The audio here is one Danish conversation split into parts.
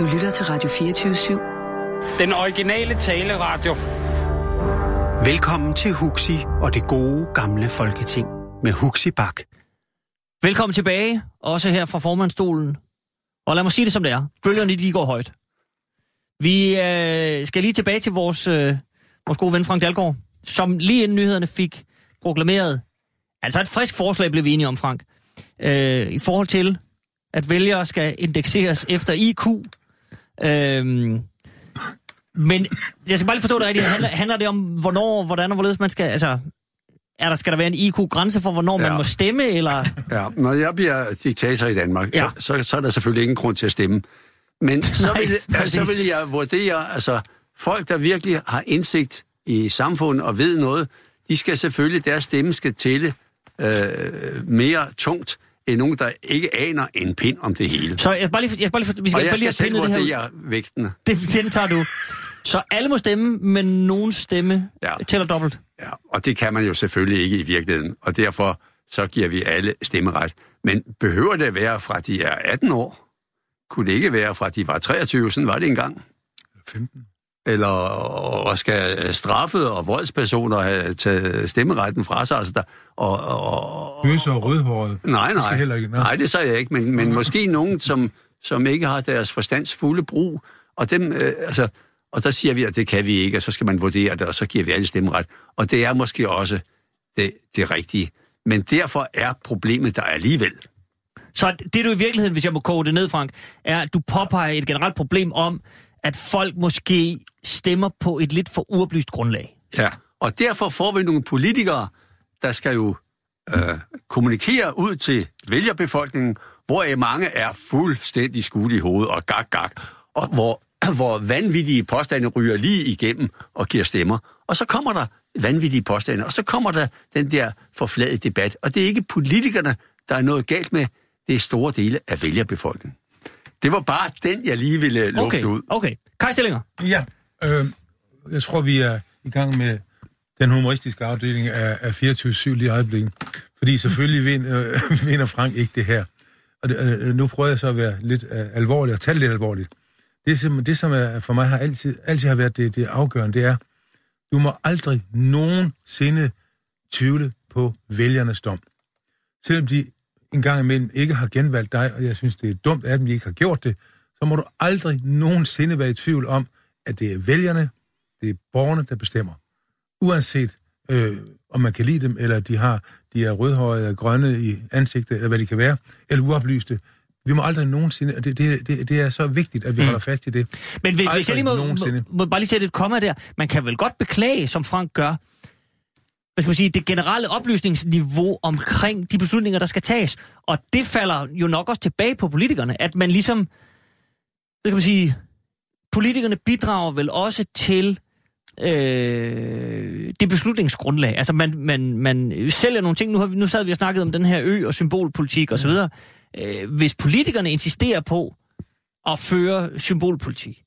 Du lytter til Radio 24 /7. Den originale taleradio. Velkommen til Huxi og det gode gamle folketing med Huxi Bak. Velkommen tilbage, også her fra formandstolen. Og lad mig sige det som det er. Bølgerne de går højt. Vi øh, skal lige tilbage til vores, øh, vores gode ven Frank Dalgaard, som lige inden nyhederne fik proklameret, altså et frisk forslag blev vi enige om, Frank, øh, i forhold til, at vælgere skal indekseres efter IQ. Øh, men jeg skal bare lige forstå det rigtigt. Handler, handler det om, hvornår, hvordan og hvorledes man skal... Altså, er der, skal der være en IQ-grænse for, hvornår ja. man må stemme, eller... Ja, når jeg bliver diktator i Danmark, ja. så, så, så er der selvfølgelig ingen grund til at stemme. Men så, Nej, vil, præcis. så vil jeg vurdere, altså folk, der virkelig har indsigt i samfundet og ved noget, de skal selvfølgelig, deres stemme skal tælle øh, mere tungt, end nogen, der ikke aner en pind om det hele. Så jeg skal bare lige, jeg skal bare lige, vi skal Og jeg bare lige skal selv det her vægtene. Det, den tager du. Så alle må stemme, men nogen stemme. Ja. tæller dobbelt. Ja, og det kan man jo selvfølgelig ikke i virkeligheden, og derfor så giver vi alle stemmeret. Men behøver det være fra de er 18 år? Kunne det ikke være fra de var 23, sådan var det engang? 15. Eller og skal straffede og voldspersoner have taget stemmeretten fra sig? Altså der, og, og, og, og rødhåret. nej, Det nej. heller ikke. Nå. Nej, det sagde jeg ikke, men, men måske nogen, som, som ikke har deres forstands fulde brug, og dem, øh, altså, og der siger vi, at det kan vi ikke, og så skal man vurdere det, og så giver vi alle stemmeret. Og det er måske også det, det rigtige. Men derfor er problemet der alligevel. Så det du i virkeligheden, hvis jeg må koge det ned, Frank, er, at du påpeger et generelt problem om, at folk måske stemmer på et lidt for uoplyst grundlag. Ja. Og derfor får vi nogle politikere, der skal jo øh, kommunikere ud til vælgerbefolkningen, hvor mange er fuldstændig skudt i hovedet og gak, gak, og hvor, hvor vanvittige påstande ryger lige igennem og giver stemmer. Og så kommer der vanvittige påstande, og så kommer der den der forfladede debat. Og det er ikke politikerne, der er noget galt med, det er store dele af vælgerbefolkningen. Det var bare den, jeg lige ville lufte Okay, ud. okay. Kai Stillinger. Ja, øh, jeg tror, vi er i gang med den humoristiske afdeling af, af 24-7 lige i øjeblikket. Fordi selvfølgelig vind, øh, vinder Frank ikke det her. Og det, øh, nu prøver jeg så at være lidt øh, alvorlig og tage det lidt alvorligt. Det, som, det, som er, for mig har altid, altid har været det, det afgørende, det er, du må aldrig nogensinde tvivle på vælgernes dom. Selvom de en gang imellem ikke har genvalgt dig, og jeg synes, det er dumt, at de ikke har gjort det, så må du aldrig nogensinde være i tvivl om, at det er vælgerne, det er borgerne, der bestemmer. Uanset øh, om man kan lide dem, eller de har de er rødhårede og grønne i ansigtet, eller hvad de kan være, eller uoplyste. Vi må aldrig nogensinde, og det, det, det, det er så vigtigt, at vi mm. holder fast i det. Men hvis, hvis jeg Aldrig lige må, må, må bare lige sætte et komma der. Man kan vel godt beklage, som Frank gør, hvad skal man sige, det generelle oplysningsniveau omkring de beslutninger, der skal tages. Og det falder jo nok også tilbage på politikerne, at man ligesom, hvad kan man sige, politikerne bidrager vel også til øh, det beslutningsgrundlag. Altså man, man, man sælger nogle ting. Nu, har vi, nu sad vi og snakket om den her ø- og symbolpolitik osv. Øh, hvis politikerne insisterer på at føre symbolpolitik,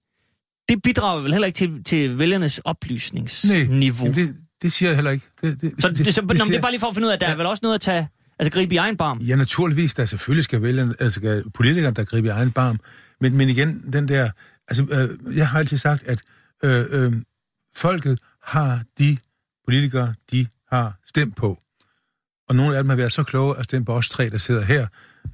det bidrager vel heller ikke til, til vælgernes oplysningsniveau. Nej, det, det siger jeg heller ikke. Det, det, Så, det, så, det, det, det er bare lige for at finde ud af, at der er vel også noget at tage, altså gribe i egen barm. Ja, naturligvis, der selvfølgelig skal vælge, altså politikere, der griber i egen barm. Men, men igen, den der, altså, øh, jeg har altid sagt, at øh, øh, folket har de politikere, de har stemt på. Og nogle af dem har været så kloge at stemme på os tre, der sidder her.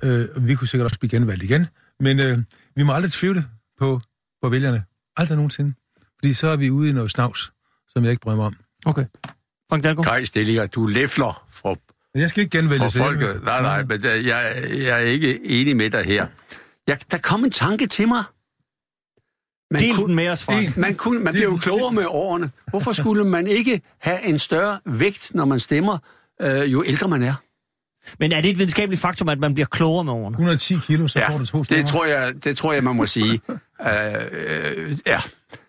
Øh, vi kunne sikkert også blive genvalgt igen. Men øh, vi må aldrig tvivle på, på vælgerne. Aldrig nogensinde. Fordi så er vi ude i noget snavs, som jeg ikke drømmer om. Okay. Frank Dalgaard? Kai Stillinger, du læfler for Men jeg skal ikke genvælge for folket. Nej, nej, men øh, jeg, jeg er ikke enig med dig her. Jeg, der kom en tanke til mig. Man Del kunne- den med os, Frank. Man, kunne, man bliver jo klogere med årene. Hvorfor skulle man ikke have en større vægt, når man stemmer, øh, jo ældre man er? Men er det et videnskabeligt faktum, at man bliver klogere med årene? 110 kilo, så Ja, får du to stemmer. det tror, jeg, det tror jeg, man må sige. uh, uh, ja.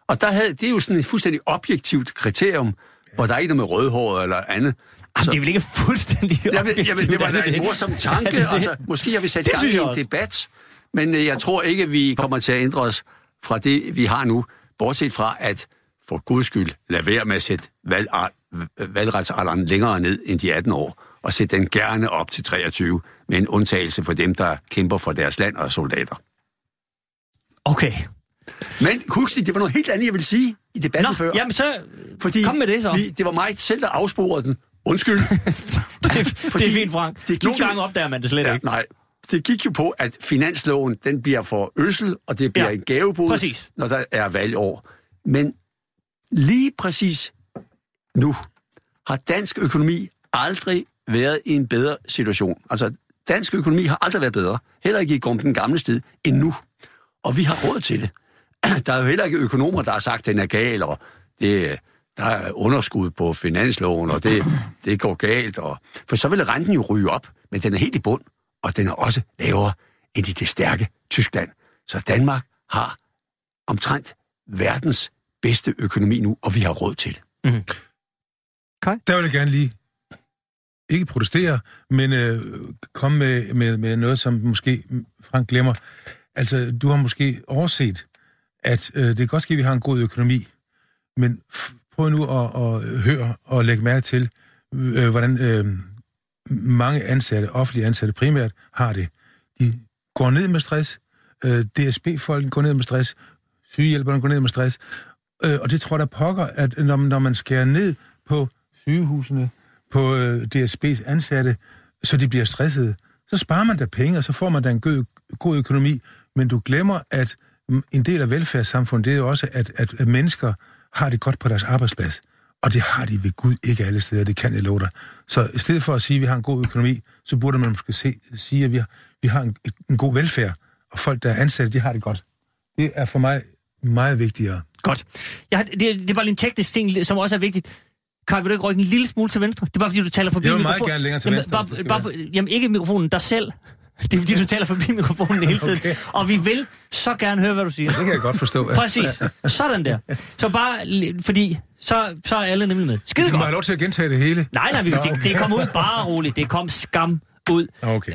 Og der havde, det er jo sådan et fuldstændig objektivt kriterium, hvor der er ikke noget med rødhåret eller andet. Jamen, det er vel ikke fuldstændig Jeg ved, jeg objektivt, det var da en morsom tanke. det? Altså, måske har vi sat gang i en også. debat, men øh, jeg tror ikke, vi kommer til at ændre os fra det, vi har nu. Bortset fra, at for guds skyld, lad være med at sætte valg, valgretsalderen længere ned end de 18 år, og sætte den gerne op til 23, med en undtagelse for dem, der kæmper for deres land og er soldater. Okay. Men lige, det var noget helt andet, jeg ville sige i debatten Nå, før. jamen så fordi kom med det så. Vi, det var mig selv, der afsporede den. Undskyld. det, det er fint, Frank. det Nogle jo- gange opdager man det slet Ja, ikke. nej. Det gik jo på, at finansloven, den bliver for øssel, og det bliver ja, en gavebod, præcis. når der er valgår. Men lige præcis nu har dansk økonomi aldrig været i en bedre situation. Altså, dansk økonomi har aldrig været bedre, heller ikke i den gamle sted, end nu. Og vi har råd til det. Der er jo heller ikke økonomer, der har sagt, at den er gal, og det, der er underskud på finansloven, og det, det går galt. Og, for så vil renten jo ryge op, men den er helt i bund, og den er også lavere end i det stærke Tyskland. Så Danmark har omtrent verdens bedste økonomi nu, og vi har råd til det. Der vil jeg gerne lige ikke protestere, men øh, komme med, med, med noget, som måske Frank glemmer. Altså, du har måske overset, at øh, det kan godt ske, at vi har en god økonomi, men f- prøv nu at, at høre og lægge mærke til, øh, hvordan øh, mange ansatte, offentlige ansatte primært, har det. De går ned med stress, øh, DSB-folken går ned med stress, sygehjælperne går ned med stress, øh, og det tror jeg da pokker, at når, når man skærer ned på sygehusene, på øh, DSB's ansatte, så de bliver stressede, så sparer man da penge, og så får man da en god, god økonomi, men du glemmer, at en del af velfærdssamfundet, det er jo også, at, at, mennesker har det godt på deres arbejdsplads. Og det har de ved Gud ikke alle steder, det kan jeg love dig. Så i stedet for at sige, at vi har en god økonomi, så burde man måske se, sige, at vi har, vi har en, en god velfærd, og folk, der er ansatte, de har det godt. Det er for mig meget vigtigere. Godt. Jeg, har- det, det er bare lige en teknisk ting, som også er vigtigt. Karl, vil du ikke rykke en lille smule til venstre? Det er bare fordi, du taler forbi Jeg vil meget mikrofonen. gerne længere til jamen, venstre, Bare, det bare, skal jamen, ikke mikrofonen, dig selv. Det er fordi, du taler forbi mikrofonen hele tiden. Okay. Og vi vil så gerne høre, hvad du siger. Det kan jeg godt forstå. Præcis. Sådan der. Så bare, fordi så, så er alle nemlig med. Skide Du må godt. have lov til at gentage det hele. Nej, nej, vi, Nå, det, okay. det kom ud bare roligt. Det kom skam ud. Okay.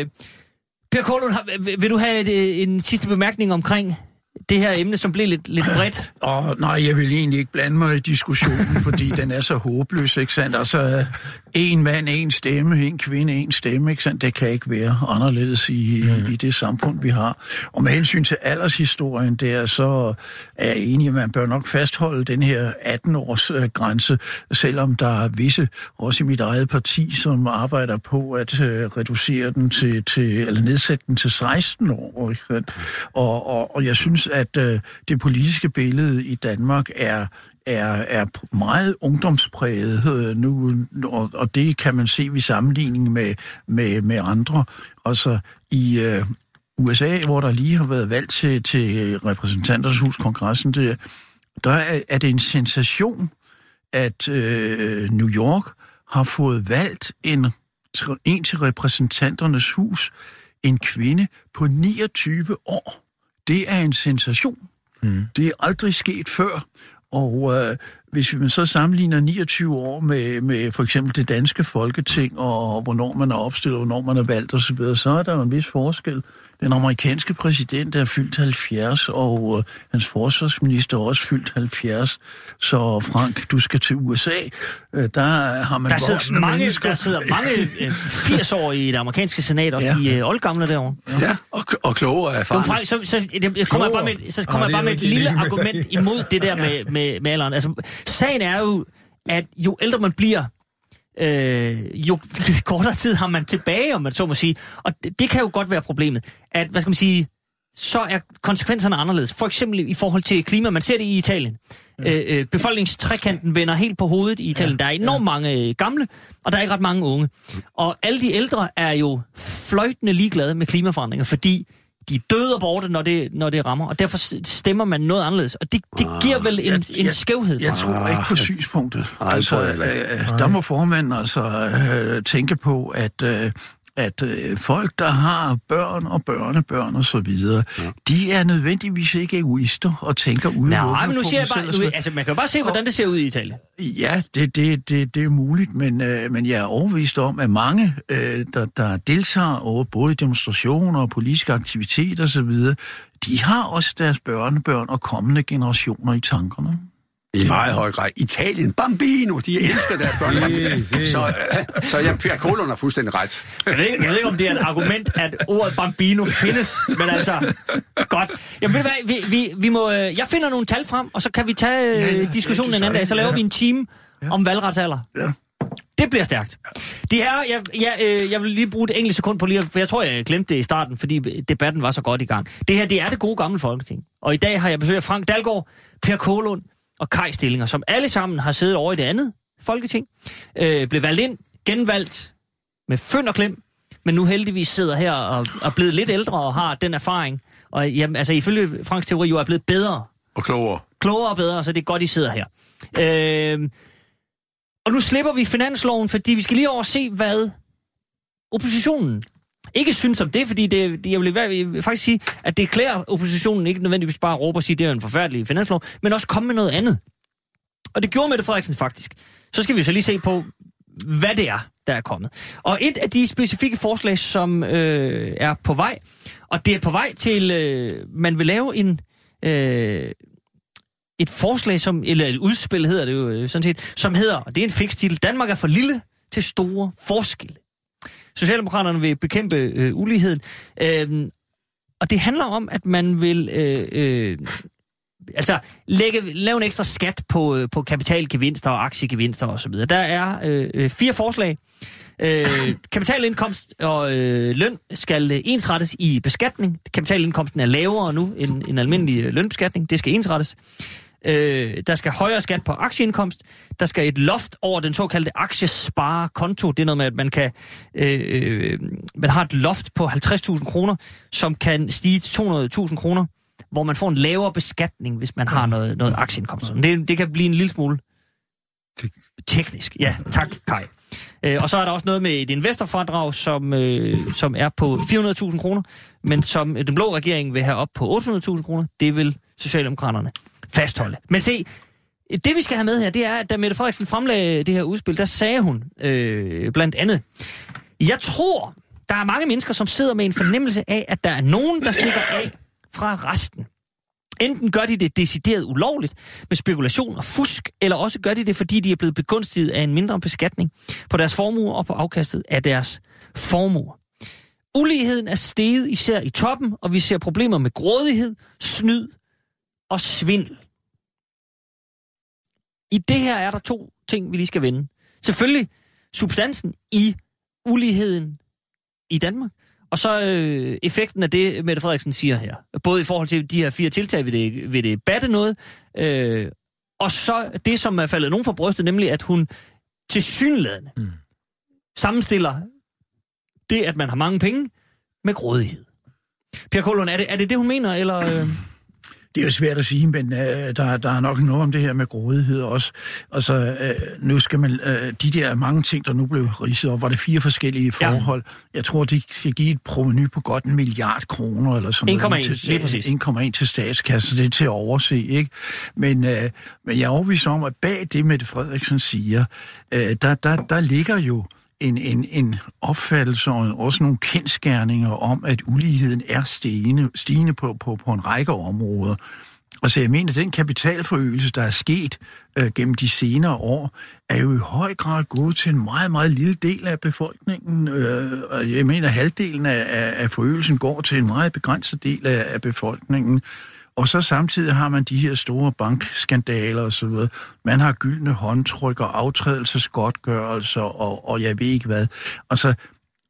Øh, per Kålund, vil, du have et, øh, en sidste bemærkning omkring det her emne, som blev lidt, lidt bredt? Åh, nej, jeg vil egentlig ikke blande mig i diskussionen, fordi den er så håbløs, ikke sandt? Altså, en mand, en stemme, en kvinde, en stemme, ikke sandt? Det kan ikke være anderledes i, mm. i det samfund, vi har. Og med hensyn til aldershistorien, der så er jeg enig, at man bør nok fastholde den her 18-års øh, grænse, selvom der er visse, også i mit eget parti, som arbejder på at øh, reducere den til, til, eller nedsætte den til 16 år. Ikke sandt? Og, og, og jeg synes, at øh, det politiske billede i Danmark er er, er meget ungdomspræget øh, nu, og, og det kan man se ved sammenligning med, med, med andre. Altså i øh, USA, hvor der lige har været valgt til, til repræsentanters hus, kongressen, det, der er, er det en sensation, at øh, New York har fået valgt en, en til repræsentanternes hus, en kvinde på 29 år. Det er en sensation. Mm. Det er aldrig sket før. Og øh, hvis vi så sammenligner 29 år med, med for eksempel det danske folketing, og hvornår man er opstillet, og hvornår man er valgt osv., så, så er der jo en vis forskel. Den amerikanske præsident er fyldt 70, og øh, hans forsvarsminister er også fyldt 70. Så Frank, du skal til USA. Øh, der har man Der sidder mange, mennesker. der sidder mange øh, 80 år i det amerikanske senat, og Ja. de øh, oldgamle derovre. Ja, og, og klogere erfarne. frem, så, så, det, kommer jeg bare med, så kommer jeg bare med et lille argument imod det der med, med, med alderen. Altså, sagen er jo, at jo ældre man bliver, øh, jo kortere tid har man tilbage, om man så må sige. Og det, det kan jo godt være problemet, at, hvad skal man sige, så er konsekvenserne anderledes. For eksempel i forhold til klima. Man ser det i Italien. Ja. Øh, øh, befolkningstrekanten vender helt på hovedet i Italien. Ja. Der er enormt mange øh, gamle, og der er ikke ret mange unge. Og alle de ældre er jo fløjtende ligeglade med klimaforandringer, fordi de er døde og borte, når det, når det rammer, og derfor stemmer man noget anderledes. Og det, det giver vel en, jeg- en jeg- skævhed. Jeg for tror ikke på synspunktet. Altså, jeg heller øh, der må formanden altså øh, tænke på, at... Øh, at øh, folk, der har børn og børnebørn og så videre, ja. de er nødvendigvis ikke egoister og tænker udelukkende Nej, men nu siger jeg bare, og så nu, videre. altså man kan jo bare se, hvordan det ser ud i Italien. Ja, det, det, det, det er muligt, men, øh, men jeg er overbevist om, at mange, øh, der, der deltager over både demonstrationer og politiske aktiviteter osv., de har også deres børnebørn og kommende generationer i tankerne. I meget høj grad. Italien, Bambino, de elsker deres børn. så, øh, så jeg, Per Kolund har fuldstændig ret. Jeg ved, ikke, jeg ved ikke, om det er et argument, at ordet bambino findes, men altså, godt. Jamen ved du hvad, vi, vi, vi må, øh, jeg finder nogle tal frem, og så kan vi tage Ja, ja, øh, ja, diskussionen det en anden dag, så laver ja. vi en time om valgretsalder. Ja. Det bliver stærkt. Det her, jeg, jeg, øh, jeg vil lige bruge et enkelt sekund på lige, for jeg tror, jeg glemte det i starten, fordi debatten var så godt i gang. Det her, det er det gode gamle folketing. Og i dag har jeg besøg af Frank Dalgaard, Per Kålund og Kai Stillinger, som alle sammen har siddet over i det andet folketing, øh, blev valgt ind, genvalgt med fynd og klem, men nu heldigvis sidder her og er blevet lidt ældre og har den erfaring. Og jamen, altså ifølge Franks teori jo er blevet bedre Og klogere. klogere og bedre, så det er godt, I sidder her. Øh, og nu slipper vi finansloven, fordi vi skal lige over og se, hvad oppositionen ikke synes om det, fordi det, jeg, vil, jeg vil faktisk sige, at det klæder oppositionen ikke nødvendigvis bare at råbe og sige, at det er en forfærdelig finanslov, men også komme med noget andet. Og det gjorde Mette Frederiksen faktisk. Så skal vi så lige se på, hvad det er, der er kommet. Og et af de specifikke forslag, som øh, er på vej, og det er på vej til, øh, man vil lave en, øh, et forslag, som, eller et udspil hedder det jo øh, sådan set, som hedder, og det er en fix Danmark er for lille til store forskelle. Socialdemokraterne vil bekæmpe øh, uligheden, øh, og det handler om, at man vil øh, øh, altså lægge, lave en ekstra skat på, øh, på kapitalgevinster og aktiegevinster osv. Der er øh, øh, fire forslag. Øh, kapitalindkomst og øh, løn skal øh, ensrettes i beskatning. Kapitalindkomsten er lavere nu end en almindelig øh, lønbeskatning. Det skal ensrettes. Øh, der skal højere skat på aktieindkomst. Der skal et loft over den såkaldte aktiesparekonto. Det er noget med, at man kan øh, øh, man har et loft på 50.000 kroner, som kan stige til 200.000 kroner, hvor man får en lavere beskatning, hvis man har noget, noget aktieindkomst. Så Det, det kan blive en lille smule teknisk. Ja, tak, Kai. Øh, og så er der også noget med et investorfradrag, som, øh, som er på 400.000 kroner, men som den blå regering vil have op på 800.000 kroner. Det vil Socialdemokraterne fastholde. Men se, det vi skal have med her, det er, at da Mette Frederiksen fremlagde det her udspil, der sagde hun øh, blandt andet, jeg tror, der er mange mennesker, som sidder med en fornemmelse af, at der er nogen, der stikker af fra resten. Enten gør de det decideret ulovligt med spekulation og fusk, eller også gør de det, fordi de er blevet begunstiget af en mindre beskatning på deres formuer og på afkastet af deres formuer. Uligheden er steget især i toppen, og vi ser problemer med grådighed, snyd og svindel. I det her er der to ting, vi lige skal vende. Selvfølgelig substansen i uligheden i Danmark, og så øh, effekten af det, Mette Frederiksen siger her. Både i forhold til de her fire tiltag, vil det, vil det batte noget, øh, og så det, som er faldet nogen for brystet, nemlig at hun til synlædende mm. sammenstiller det, at man har mange penge, med grådighed. Per Kolund, er det, er det det, hun mener, eller... Øh? Det er jo svært at sige, men øh, der, der er nok noget om det her med grådighed også. Altså, øh, nu skal man... Øh, de der mange ting, der nu blev ridset op, var det fire forskellige forhold. Ja. Jeg tror, de skal give et proveny på godt en milliard kroner, eller sådan 1,1, noget. lige præcis. 1,1 til statskassen, det er til at overse, ikke? Men, øh, men jeg er overbevist om, at bag det, Mette Frederiksen siger, øh, der, der, der ligger jo en, en, en opfattelse og en, også nogle kendskærninger om, at uligheden er stigende, stigende på, på, på en række områder. Og så jeg mener, at den kapitalforøgelse, der er sket øh, gennem de senere år, er jo i høj grad gået til en meget, meget lille del af befolkningen. Øh, og jeg mener, at halvdelen af, af, forøgelsen går til en meget begrænset del af, af befolkningen. Og så samtidig har man de her store bankskandaler og så videre. Man har gyldne håndtryk og aftrædelsesgodtgørelser og, og jeg ved ikke hvad. Altså,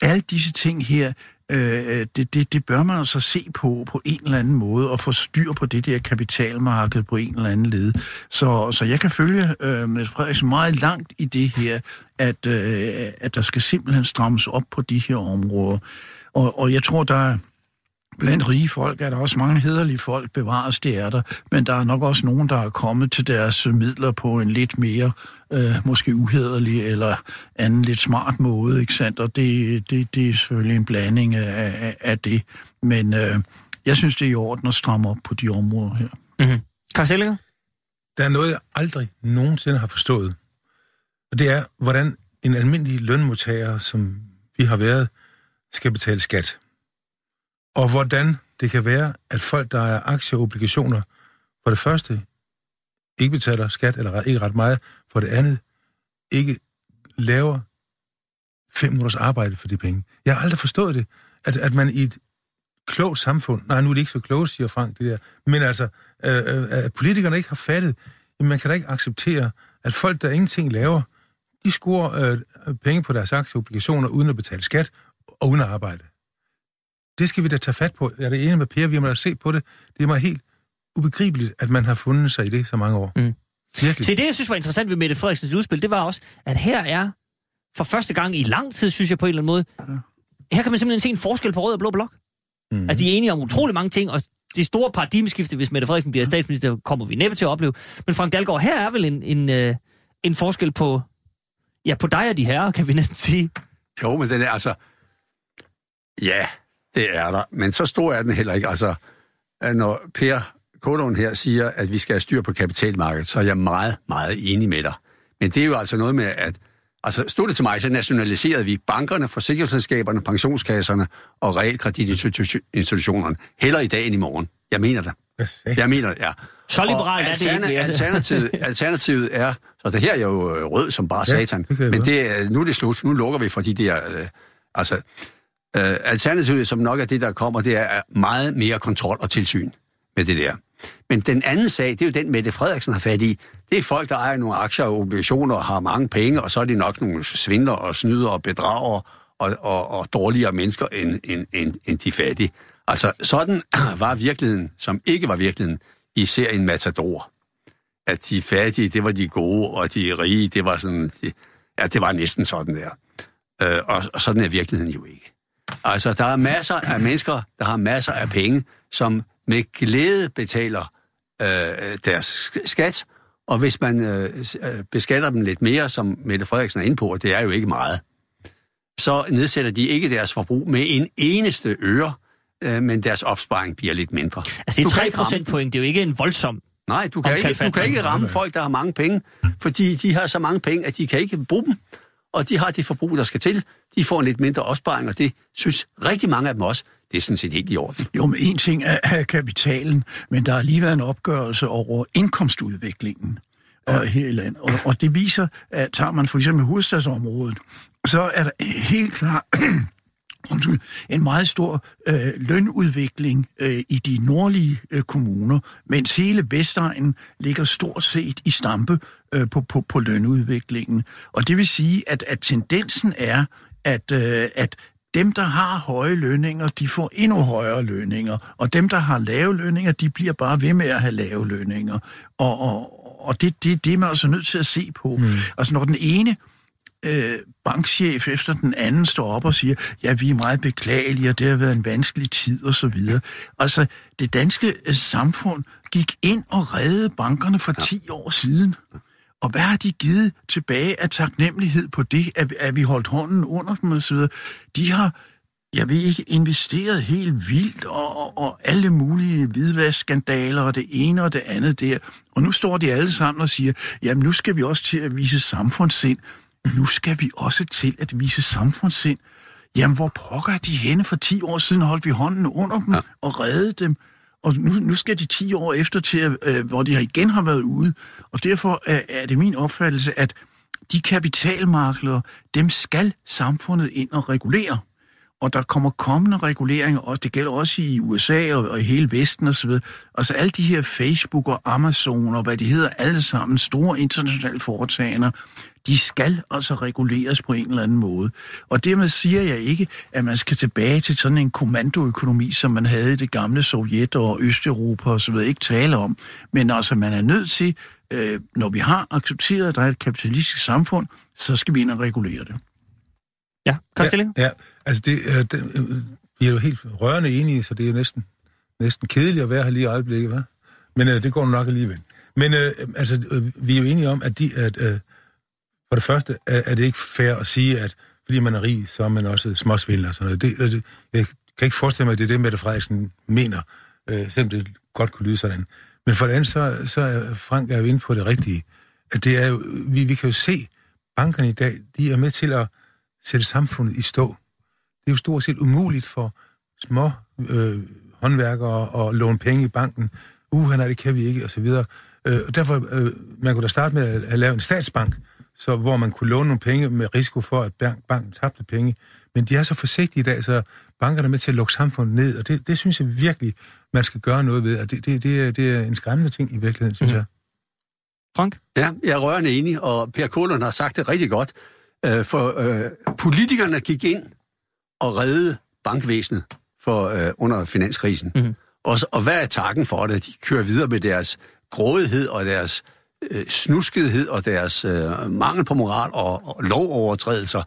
alle disse ting her, øh, øh, det, det, det bør man altså se på på en eller anden måde og få styr på det der kapitalmarked på en eller anden led. Så, så jeg kan følge øh, med Frederiksen meget langt i det her, at, øh, at der skal simpelthen strammes op på de her områder. Og, og jeg tror, der er Blandt rige folk er der også mange hederlige folk, bevares det er der, men der er nok også nogen, der er kommet til deres midler på en lidt mere, øh, måske uhederlig eller anden lidt smart måde, ikke sandt? Og det, det, det er selvfølgelig en blanding af, af, af det. Men øh, jeg synes, det er i orden at stramme op på de områder her. Mm-hmm. Karl Der er noget, jeg aldrig nogensinde har forstået. Og det er, hvordan en almindelig lønmodtager, som vi har været, skal betale skat. Og hvordan det kan være, at folk, der er aktier og obligationer, for det første ikke betaler skat, eller ikke ret meget, for det andet ikke laver fem minutters arbejde for de penge. Jeg har aldrig forstået det, at, at man i et klogt samfund, nej, nu er det ikke så klogt, siger Frank, det der, men altså, øh, øh, at politikerne ikke har fattet, at man kan da ikke acceptere, at folk, der ingenting laver, de scorer øh, penge på deres aktieobligationer uden at betale skat og uden at arbejde. Det skal vi da tage fat på. Jeg er det ene med Per, vi må da se på det. Det er mig helt ubegribeligt, at man har fundet sig i det så mange år. Mm. Virkelig. Se, det jeg synes var interessant ved Mette Frederiksens udspil, det var også, at her er for første gang i lang tid, synes jeg på en eller anden måde, her kan man simpelthen se en forskel på rød og blå blok. Mm. Altså, de er enige om utrolig mange ting, og det store paradigmeskifte, hvis Mette Frederiksen bliver statsminister, kommer vi næppe til at opleve. Men Frank Dalgaard, her er vel en, en, øh, en forskel på, ja, på dig og de herrer, kan vi næsten sige. Jo, men den er altså... Ja, det er der. Men så stor er den heller ikke. Altså, når Per Kodon her siger, at vi skal have styr på kapitalmarkedet, så er jeg meget, meget enig med dig. Men det er jo altså noget med, at Altså, stod det til mig, så nationaliserede vi bankerne, forsikringsselskaberne, pensionskasserne og realkreditinstitutionerne. Heller i dag end i morgen. Jeg mener det. Jeg mener det, ja. Så liberalt er det ikke. Alternativet, alternativet er, så det her er jo rød som bare ja, satan, det men det, nu er det slut. Nu lukker vi for de der... Øh, altså, øh, alternativet, som nok er det, der kommer, det er meget mere kontrol og tilsyn med det der. Men den anden sag, det er jo den, Mette Frederiksen har fat i. Det er folk, der ejer nogle aktier og obligationer og har mange penge, og så er de nok nogle svindler og snyder og bedrager og, og, og dårligere mennesker end, end, end, end de fattige. Altså, sådan var virkeligheden, som ikke var virkeligheden, i serien Matador. At de fattige, det var de gode, og de rige, det var sådan... De, ja, det var næsten sådan der. Øh, og, og sådan er virkeligheden jo ikke. Altså, der er masser af mennesker, der har masser af penge, som med glæde betaler øh, deres skat, og hvis man øh, øh, beskatter dem lidt mere, som Mette Frederiksen er inde på, og det er jo ikke meget, så nedsætter de ikke deres forbrug med en eneste øre, øh, men deres opsparing bliver lidt mindre. Altså det er 3 procentpoint, det er jo ikke en voldsom Nej, du kan, ikke, du kan ikke ramme folk, der har mange penge, fordi de har så mange penge, at de kan ikke bruge dem, og de har det forbrug, der skal til. De får en lidt mindre opsparing, og det synes rigtig mange af dem også, det er sådan set helt i orden. Jo, men en ting er kapitalen, men der er lige været en opgørelse over indkomstudviklingen ja. her i landet. Og, og det viser, at tager man for eksempel hovedstadsområdet, så er der helt klart en meget stor øh, lønudvikling øh, i de nordlige øh, kommuner, mens hele Vestegnen ligger stort set i stampe øh, på, på, på lønudviklingen. Og det vil sige, at, at tendensen er, at, øh, at dem, der har høje lønninger, de får endnu højere lønninger, og dem, der har lave lønninger, de bliver bare ved med at have lave lønninger. Og, og, og det, det, det er man altså nødt til at se på. Mm. Altså når den ene øh, bankchef efter den anden står op og siger, ja, vi er meget beklagelige, og det har været en vanskelig tid, og så videre. Altså, det danske øh, samfund gik ind og reddede bankerne for 10 år siden. Og hvad har de givet tilbage af taknemmelighed på det, at, at vi holdt hånden under dem og så videre? De har, jeg ved ikke, investeret helt vildt og, og, og alle mulige hvidvaskskandaler og det ene og det andet der. Og nu står de alle sammen og siger, jamen nu skal vi også til at vise samfundssind. Nu skal vi også til at vise samfundssind. Jamen hvor pokker er de henne for 10 år siden? Holdt vi hånden under dem ja. og redde dem? Og nu, nu skal de 10 år efter til, øh, hvor de igen har været ude. Og derfor er, er det min opfattelse, at de kapitalmarkeder, dem skal samfundet ind og regulere. Og der kommer kommende reguleringer, og det gælder også i USA og, og i hele Vesten osv. Altså alle de her Facebook og Amazon og hvad de hedder, alle sammen store internationale foretagender, de skal altså reguleres på en eller anden måde. Og dermed siger jeg ikke, at man skal tilbage til sådan en kommandoøkonomi, som man havde i det gamle Sovjet og Østeuropa og så videre, ikke tale om. Men altså, man er nødt til, øh, når vi har accepteret, at der er et kapitalistisk samfund, så skal vi ind og regulere det. Ja, Ja, ja, altså det, øh, det, Vi er jo helt rørende enige, så det er næsten, næsten kedeligt at være her lige i øjeblikket, hva'? Men øh, det går nok alligevel. Men øh, altså, øh, vi er jo enige om, at, de, at øh, for det første er, er det ikke fair at sige, at fordi man er rig, så er man også småsvindler og sådan noget. Det, det, jeg kan ikke forestille mig, at det er det, Mette Frederiksen mener, øh, selvom det godt kunne lyde sådan. Men for det andet, så, så er Frank er jo inde på det rigtige. At det er jo, vi, vi kan jo se, bankerne i dag, de er med til at sætte samfundet i stå. Det er jo stort set umuligt for små øh, håndværkere at låne penge i banken. Uh, nej, det kan vi ikke, og så videre. Øh, og derfor, øh, man kunne da starte med at, at lave en statsbank, så, hvor man kunne låne nogle penge med risiko for, at bank, banken tabte penge. Men de er så forsigtige i dag, så bankerne er med til at lukke samfundet ned, og det, det synes jeg virkelig, man skal gøre noget ved. Og det, det, det, er, det er en skræmmende ting i virkeligheden, synes mm. jeg. Frank? Ja, jeg er rørende enig, og Per Kolund har sagt det rigtig godt. Øh, for øh, politikerne gik ind og reddede bankvæsenet for, øh, under finanskrisen. Mm-hmm. Og, og hvad er takken for det? De kører videre med deres grådighed og deres øh, snuskethed og deres øh, mangel på moral og, og lovovertrædelser.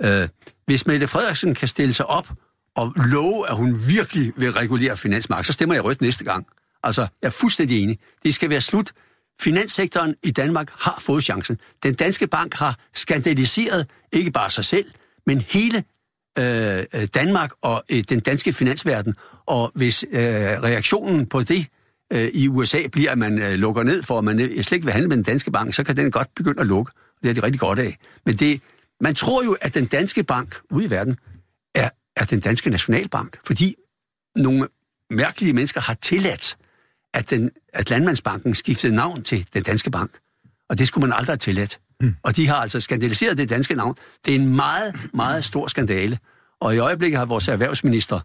Ja. Øh, hvis Mette Frederiksen kan stille sig op og love, at hun virkelig vil regulere finansmarkedet, så stemmer jeg rødt næste gang. Altså, jeg er fuldstændig enig. Det skal være slut. Finanssektoren i Danmark har fået chancen. Den danske bank har skandaliseret ikke bare sig selv, men hele øh, Danmark og øh, den danske finansverden. Og hvis øh, reaktionen på det øh, i USA bliver, at man øh, lukker ned for, at man øh, slet ikke vil handle med den danske bank, så kan den godt begynde at lukke. Det er de rigtig godt af. Men det, man tror jo, at den danske bank ude i verden er, er den danske nationalbank, fordi nogle mærkelige mennesker har tilladt, at, den, at Landmandsbanken skiftede navn til den danske bank. Og det skulle man aldrig have tilladt. Mm. Og de har altså skandaliseret det danske navn. Det er en meget, meget stor skandale. Og i øjeblikket har vores erhvervsminister,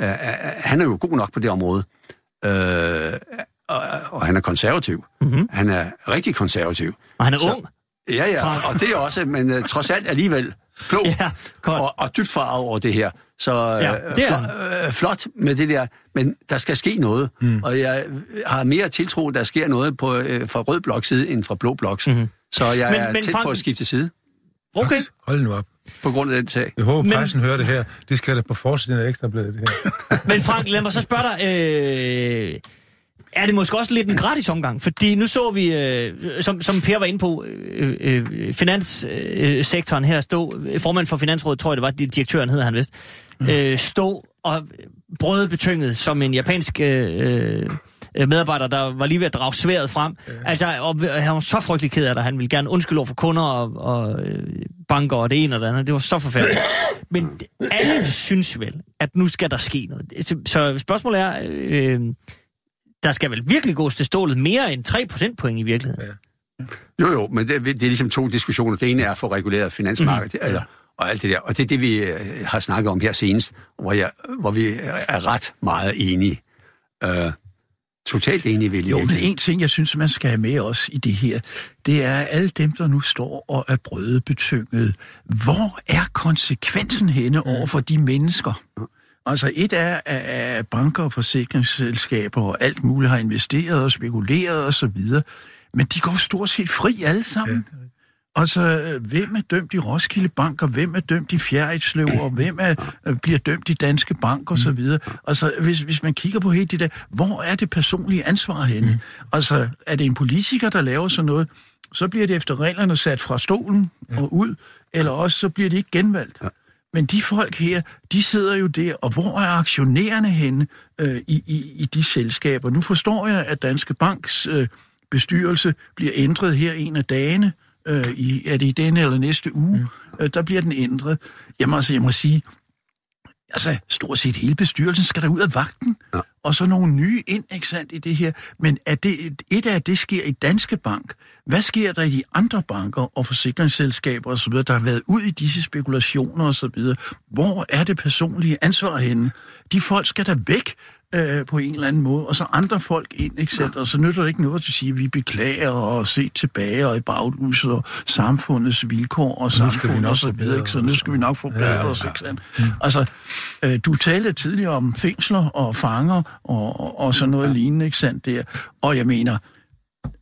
øh, øh, han er jo god nok på det område, øh, og, og han er konservativ. Mm-hmm. Han er rigtig konservativ. Og han er Så, ung. Ja, ja, og det er også, men uh, trods alt alligevel klog ja, og, og dybt farvet over det her. Så ja, øh, det er. øh, flot med det der, men der skal ske noget. Mm. Og jeg har mere tiltro, der sker noget på, øh, fra rød blok side end fra blå blok. Mm-hmm. Så jeg men, er men, tæt Frank... på at skifte side. Okay. Hold nu op. På grund af den sag. Jeg håber, pressen men... hører det her. Det skal der på forsiden af Ekstrabladet, det her. men Frank, lad mig så spørge dig... Øh er det måske også lidt en gratis omgang? Fordi nu så vi, øh, som, som Per var inde på, øh, øh, finanssektoren øh, her stå, formand for Finansrådet, tror jeg det var, direktøren hedder han vist, mm. øh, stå og brødbetynget som en japansk øh, øh, medarbejder, der var lige ved at drage sværet frem. Ja. Altså, og han var så frygtelig ked af det. Han ville gerne undskylde over for kunder og, og øh, banker og det ene og det andet. Det var så forfærdeligt. Men alle synes vel, at nu skal der ske noget. Så, så spørgsmålet er... Øh, der skal vel virkelig gås til stålet mere end 3 procentpoint i virkeligheden. Ja. Jo, jo, men det, det er ligesom to diskussioner. Det ene er for reguleret finansmarked, mm. eller, og alt det der. Og det er det, vi øh, har snakket om her senest, hvor, jeg, hvor vi er ret meget enige. Uh, totalt enige, vil Jo, men en ting, jeg synes, man skal have med os i det her, det er alle dem, der nu står og er brødebetynget. Hvor er konsekvensen henne over for de mennesker? Altså et er, at banker og forsikringsselskaber og alt muligt har investeret og spekuleret og så videre, men de går stort set fri alle sammen. Ja. Altså, hvem er dømt i Roskilde Bank, og hvem er dømt i Fjerritslev, og hvem er, øh, bliver dømt i Danske Bank, og så mm. videre. Altså, hvis, hvis man kigger på helt det der, hvor er det personlige ansvar henne? Altså, er det en politiker, der laver sådan noget, så bliver det efter reglerne sat fra stolen og ud, eller også så bliver det ikke genvalgt. Men de folk her, de sidder jo der, og hvor er aktionærerne henne øh, i, i, i de selskaber? Nu forstår jeg, at Danske Banks øh, bestyrelse bliver ændret her en af dagene. Øh, i, er det i denne eller næste uge? Mm. Øh, der bliver den ændret. Jamen altså, jeg må sige, altså stort set hele bestyrelsen skal der ud af vagten, ja. og så nogle nye ind, ikke sandt, i det her. Men er det, et af det sker i Danske Bank. Hvad sker der i de andre banker og forsikringsselskaber osv., der har været ud i disse spekulationer osv.? Hvor er det personlige ansvar henne? De folk skal der væk øh, på en eller anden måde, og så andre folk ind, ikke sandt? Og så nytter det ikke noget at sige, at vi beklager og se tilbage og i baglyset og samfundets vilkår og samfundet og så videre, ikke? Så nu skal vi nok få ja, ja, os, ikke sandt? Mm. Altså, øh, du talte tidligere om fængsler og fanger og, og, og sådan noget ja. lignende, ikke sandt, der? Og jeg mener,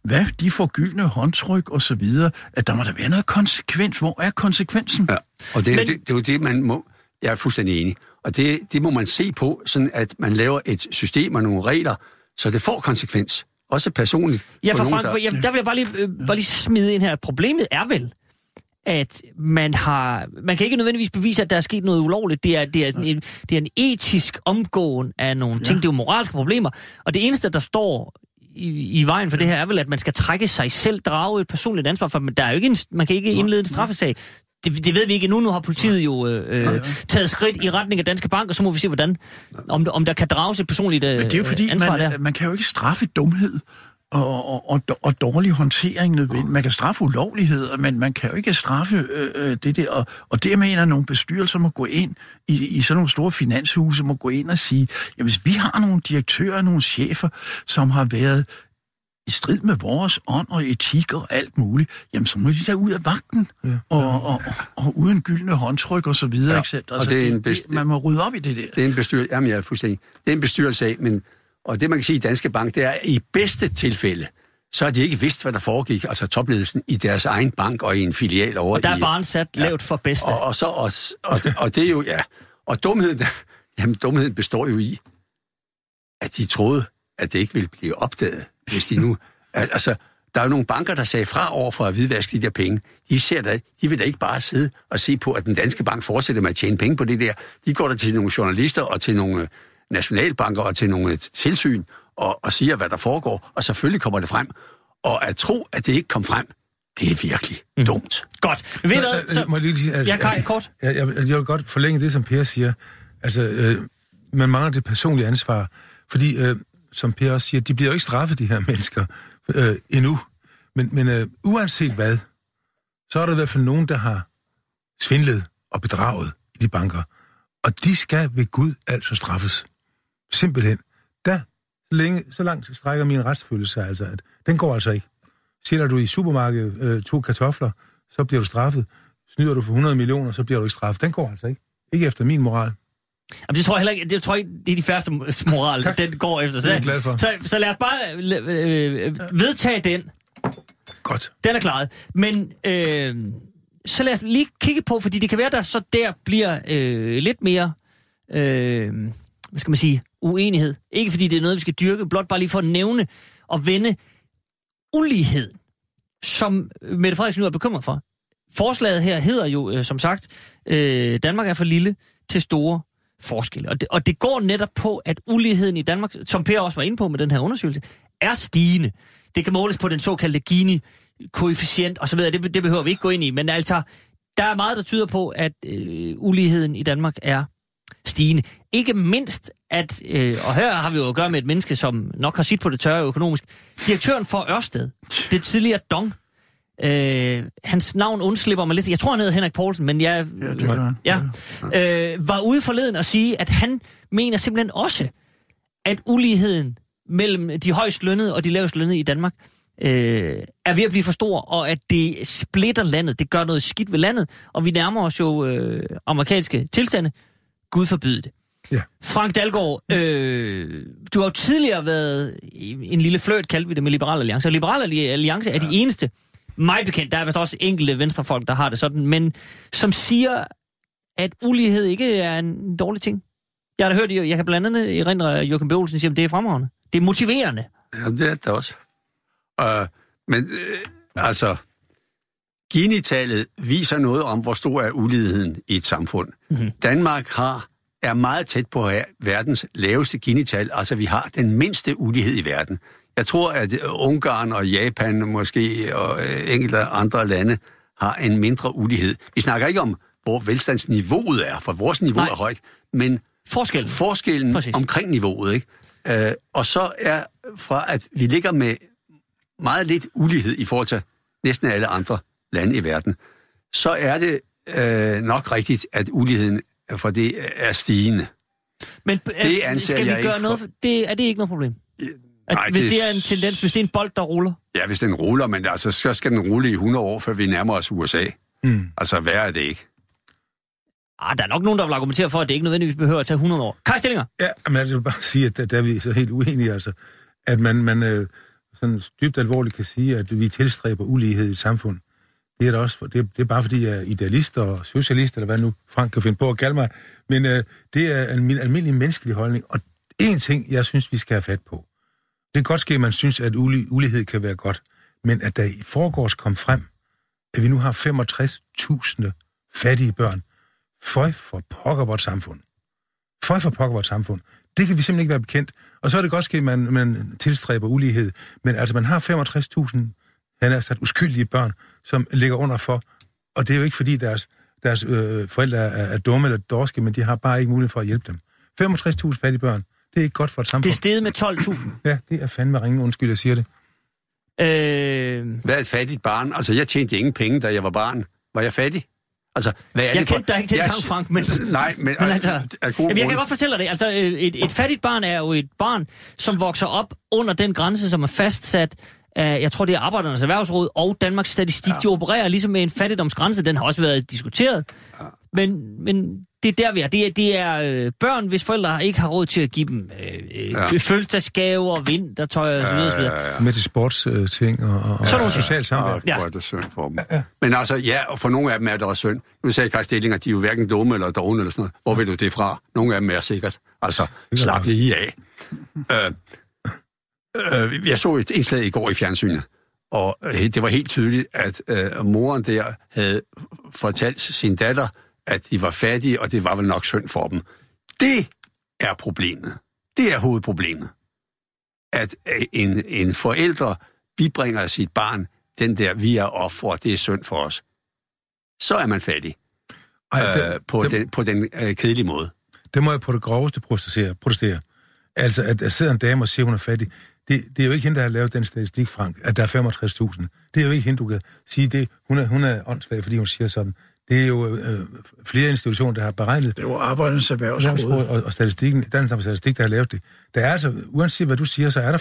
hvad de får gyldne håndtryk og så videre, at der må der være noget konsekvens. Hvor er konsekvensen? Ja, og det, Men... det, det, det er jo det, man må... Jeg er fuldstændig enig. Og det, det må man se på, sådan at man laver et system og nogle regler, så det får konsekvens. Også personligt. Ja, for Frank, der- jeg, der vil jeg bare lige, øh, bare lige smide ind her. Problemet er vel, at man har... Man kan ikke nødvendigvis bevise, at der er sket noget ulovligt. Det er, det er, en, det er en etisk omgåen af nogle ting. Det er jo moralske problemer. Og det eneste, der står i, i vejen for det her, er vel, at man skal trække sig selv, drage et personligt ansvar, for der er jo ikke en, man kan ikke indlede en straffesag. Det, det ved vi ikke nu. Nu har politiet jo øh, øh, taget skridt i retning af Danske Bank, og så må vi se, hvordan, om, om der kan drages et personligt øh, Men det er jo fordi, ansvar der. man, man kan jo ikke straffe dumhed og, og, og, dårlig håndtering nødvendigt. Man kan straffe ulovligheder, men man kan jo ikke straffe øh, øh, det der. Og, og det mener at nogle bestyrelser må gå ind i, i sådan nogle store finanshuse, må gå ind og sige, ja, hvis vi har nogle direktører, nogle chefer, som har været i strid med vores ånd og etik og alt muligt, jamen så må de da ud af vagten, ja. og, og, og, og uden gyldne håndtryk og så videre. Ja, ikke sandt? og det er en best- man må rydde op i det der. Det er en bestyrelse, jamen jeg er fuldstændig. Det er en bestyrelse af, men, og det man kan sige i Danske Bank, det er, at i bedste tilfælde, så har de ikke vidst, hvad der foregik, altså topledelsen i deres egen bank og i en filial over Og der i... er barn sat lavt for bedste. Og, og, så, og, og, og det er jo, ja, og dumheden, jamen dumheden består jo i, at de troede, at det ikke ville blive opdaget, hvis de nu, altså, der er jo nogle banker, der sagde fra over for at hvidvaske de der penge. De, ser da, de vil da ikke bare sidde og se på, at den danske bank fortsætter med at tjene penge på det der. De går der til nogle journalister og til nogle øh, nationalbanker og til nogle øh, tilsyn og, og siger, hvad der foregår, og selvfølgelig kommer det frem. Og at tro, at det ikke kom frem, det er virkelig mm. dumt. Godt. Ved? Øh, Så, Må jeg lige altså, Ja, Kai, kort. Jeg, jeg, jeg vil godt forlænge det, som Per siger. Altså, øh, man mangler det personlige ansvar. Fordi, øh, som Per også siger, de bliver jo ikke straffet, de her mennesker, øh, endnu. Men, men øh, uanset hvad, så er der i hvert fald nogen, der har svindlet og bedraget i de banker. Og de skal ved Gud altså straffes. Simpelthen. Der, så, længe, så langt strækker min retsfølelse altså, at den går altså ikke. Sælger du i supermarkedet øh, to kartofler, så bliver du straffet. Snyder du for 100 millioner, så bliver du ikke straffet. Den går altså ikke. Ikke efter min moral. Jamen, det tror jeg heller ikke. Det tror jeg ikke, det er de færreste moral, Tak. den går efter. Det er jeg glad for. Så, så lad os bare øh, øh, vedtage den. Godt. Den er klaret. Men øh, så lad os lige kigge på, fordi det kan være, der så der bliver øh, lidt mere, øh, hvad skal man sige, uenighed. Ikke fordi det er noget, vi skal dyrke, blot bare lige for at nævne og vende ulighed, som Mette Frederiksen nu er bekymret for. Forslaget her hedder jo, øh, som sagt, øh, Danmark er for lille til store forskelle. Og det, og det går netop på, at uligheden i Danmark, som Per også var inde på med den her undersøgelse, er stigende. Det kan måles på den såkaldte Gini-koefficient osv., det, det behøver vi ikke gå ind i, men altså, der er meget, der tyder på, at øh, uligheden i Danmark er stigende. Ikke mindst, at, øh, og her har vi jo at gøre med et menneske, som nok har sit på det tørre økonomisk, direktøren for Ørsted, det tidligere Dong, øh, hans navn undslipper mig lidt. Jeg tror, han hedder Henrik Poulsen, men jeg Ja, det gør han. ja, øh, var ude forleden og sige, at han mener simpelthen også, at uligheden mellem de højst lønnede og de lavest lønnede i Danmark øh, er ved at blive for stor, og at det splitter landet. Det gør noget skidt ved landet, og vi nærmer os jo øh, amerikanske tilstande. Gud forbyde det. Ja. Frank Dalgaard, øh, du har jo tidligere været i en lille fløjt, kaldte vi det, med Liberal Alliance. Og Liberal Alliance er de eneste, mig bekendt, der er vist også enkelte venstrefolk, der har det sådan, men som siger, at ulighed ikke er en dårlig ting. Jeg har da hørt, jeg kan blandt andet erindre Joachim B. Olsen sige, at det er fremragende. Det er motiverende. Jamen, det er det også. Uh, men øh, altså, Gini-tallet viser noget om, hvor stor er uligheden i et samfund. Mm-hmm. Danmark har er meget tæt på at have verdens laveste Gini-tal. Altså, vi har den mindste ulighed i verden. Jeg tror, at øh, Ungarn og Japan måske og øh, enkelte andre lande har en mindre ulighed. Vi snakker ikke om, hvor velstandsniveauet er, for vores niveau Nej. er højt, men Forskellen. forskellen Præcis. omkring niveauet. Ikke? Øh, og så er fra, at vi ligger med meget lidt ulighed i forhold til næsten alle andre lande i verden, så er det øh, nok rigtigt, at uligheden for det er stigende. Men Det øh, anser skal vi gøre noget? For... Det, er det ikke noget problem? At, Nej, hvis det- det er en tendens, hvis det er en bold, der ruller? Ja, hvis den ruller, men altså, så skal den rulle i 100 år, før vi nærmer os USA. Mm. Altså, værre er det ikke. Ah, der er nok nogen, der vil argumentere for, at det ikke nødvendigvis behøver at tage 100 år. Kai Stillinger? Ja, men jeg vil bare sige, at der, der er vi så helt uenige, altså. At man, man øh, sådan dybt alvorligt kan sige, at vi tilstræber ulighed i et samfund. Det er, da også, det, det er bare fordi, jeg er idealist og socialist, eller hvad nu Frank kan finde på at kalde mig. Men øh, det er en min almindelig menneskelig holdning. Og en ting, jeg synes, vi skal have fat på. Det kan godt ske, at man synes, at ulighed kan være godt. Men at der i forgårs kom frem, at vi nu har 65.000 fattige børn. Føj for pokker vores samfund. Føj for pokker vores samfund. Det kan vi simpelthen ikke være bekendt. Og så er det godt ske, at man, man tilstræber ulighed. Men altså, man har 65.000, han er sat uskyldige børn, som ligger under for. Og det er jo ikke, fordi deres, deres øh, forældre er, er dumme eller dorske, men de har bare ikke mulighed for at hjælpe dem. 65.000 fattige børn. Det er ikke godt for et samfund. Det er steget med 12.000. Ja, det er fandme ringe undskyld, jeg siger det. Øh, Hvad er et fattigt barn? Altså, jeg tjente ingen penge, da jeg var barn. Var jeg fattig? Altså, hvad er jeg det for... kendte dig ikke dengang, Jeg- Frank, men... Nej, men... Men altså, jamen, jeg kan godt fortælle dig det. Altså, øh, et, et fattigt barn er jo et barn, som vokser op under den grænse, som er fastsat af, jeg tror, det er Arbejdernes Erhvervsråd og Danmarks Statistik. Ja. De opererer ligesom med en fattigdomsgrænse. Den har også været diskuteret. Ja. Men, men det er der, vi er. Det er, det er øh, børn, hvis forældre ikke har råd til at give dem øh, øh, Ja. ja. fødselsdagsgaver, vintertøj og så videre. Ja, ja, ja. Med de sportsting øh, ting og, og, Sådan og socialt samvær. Ja, Ja. hvor er det synd for dem. Men altså, ja, og for nogle af dem er det også synd. Nu sagde Kaj Stilling, at de er jo hverken dumme eller dogne eller sådan noget. Hvor ved du det fra? Nogle af dem er sikkert. Altså, slap lige af. øh, øh, jeg så et indslag i går i fjernsynet, og øh, det var helt tydeligt, at øh, moren der havde fortalt sin datter, at de var fattige, og det var vel nok synd for dem. Det er problemet. Det er hovedproblemet. At øh, en, en forælder bibringer sit barn den der, vi er ofre, det er synd for os. Så er man fattig. Ej, det, øh, på, det, den, på den øh, kedelige måde. det må jeg på det groveste protestere. protestere. Altså, at der sidder en dame og siger, hun er fattig. Det, det er jo ikke hende, der har lavet den statistik, Frank, at der er 65.000. Det er jo ikke hende, du kan sige det. Hun er, hun er åndssvag, fordi hun siger sådan. Det er jo øh, flere institutioner, der har beregnet Det var Arbejdernes Erhvervsråd. Og, og statistikken, Dansk Statistik, der har lavet det. Der er altså, uanset hvad du siger, så er der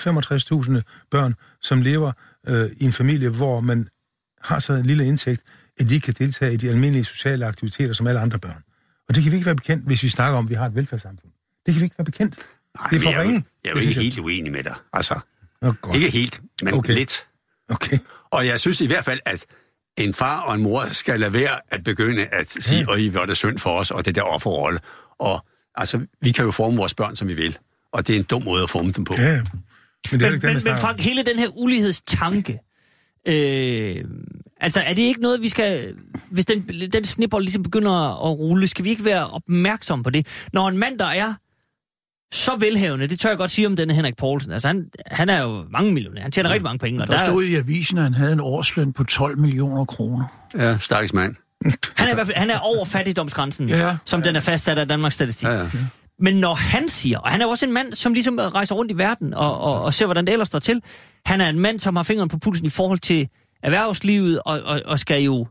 65.000 børn, som lever øh, i en familie, hvor man har så en lille indtægt, at de ikke kan deltage i de almindelige sociale aktiviteter som alle andre børn. Og det kan vi ikke være bekendt, hvis vi snakker om, at vi har et velfærdssamfund. Det kan vi ikke være bekendt. Nej, det er for jeg, er ringe. jeg er jo ikke helt uenig med dig. Altså, Nå, godt. ikke helt, men okay. lidt. Okay. Og jeg synes i hvert fald, at en far og en mor skal lade være at begynde at sige, Ja. at hvor er det synd for os, og det der offerrolle. Og altså, vi kan jo forme vores børn, som vi vil. Og det er en dum måde at forme dem på. Ja. Men det er Men, ikke den, men. Frank, hele den her ulighedstanke, øh, altså er det ikke noget, vi skal, hvis den, den snibbold ligesom begynder at rulle, skal vi ikke være opmærksom på det? Når en mand, der er så velhavende, det tør jeg godt sige om denne Henrik Poulsen, altså han, han er jo mange millioner, han tjener rigtig mange penge, og Der der, stod i avisen, at han havde en årsløn på 12 millioner kroner. Ja, stakkels mand. han, er, i hvert fald- han er over fattigdomsgrænsen, Ja. som den er fastsat af Danmarks Statistik. Ja, ja. Men når han siger, og han er jo også en mand, som ligesom rejser rundt i verden og, og, og ser, hvordan det ellers står til. Han er en mand, som har fingeren på pulsen i forhold til erhvervslivet, og, og, og skal jo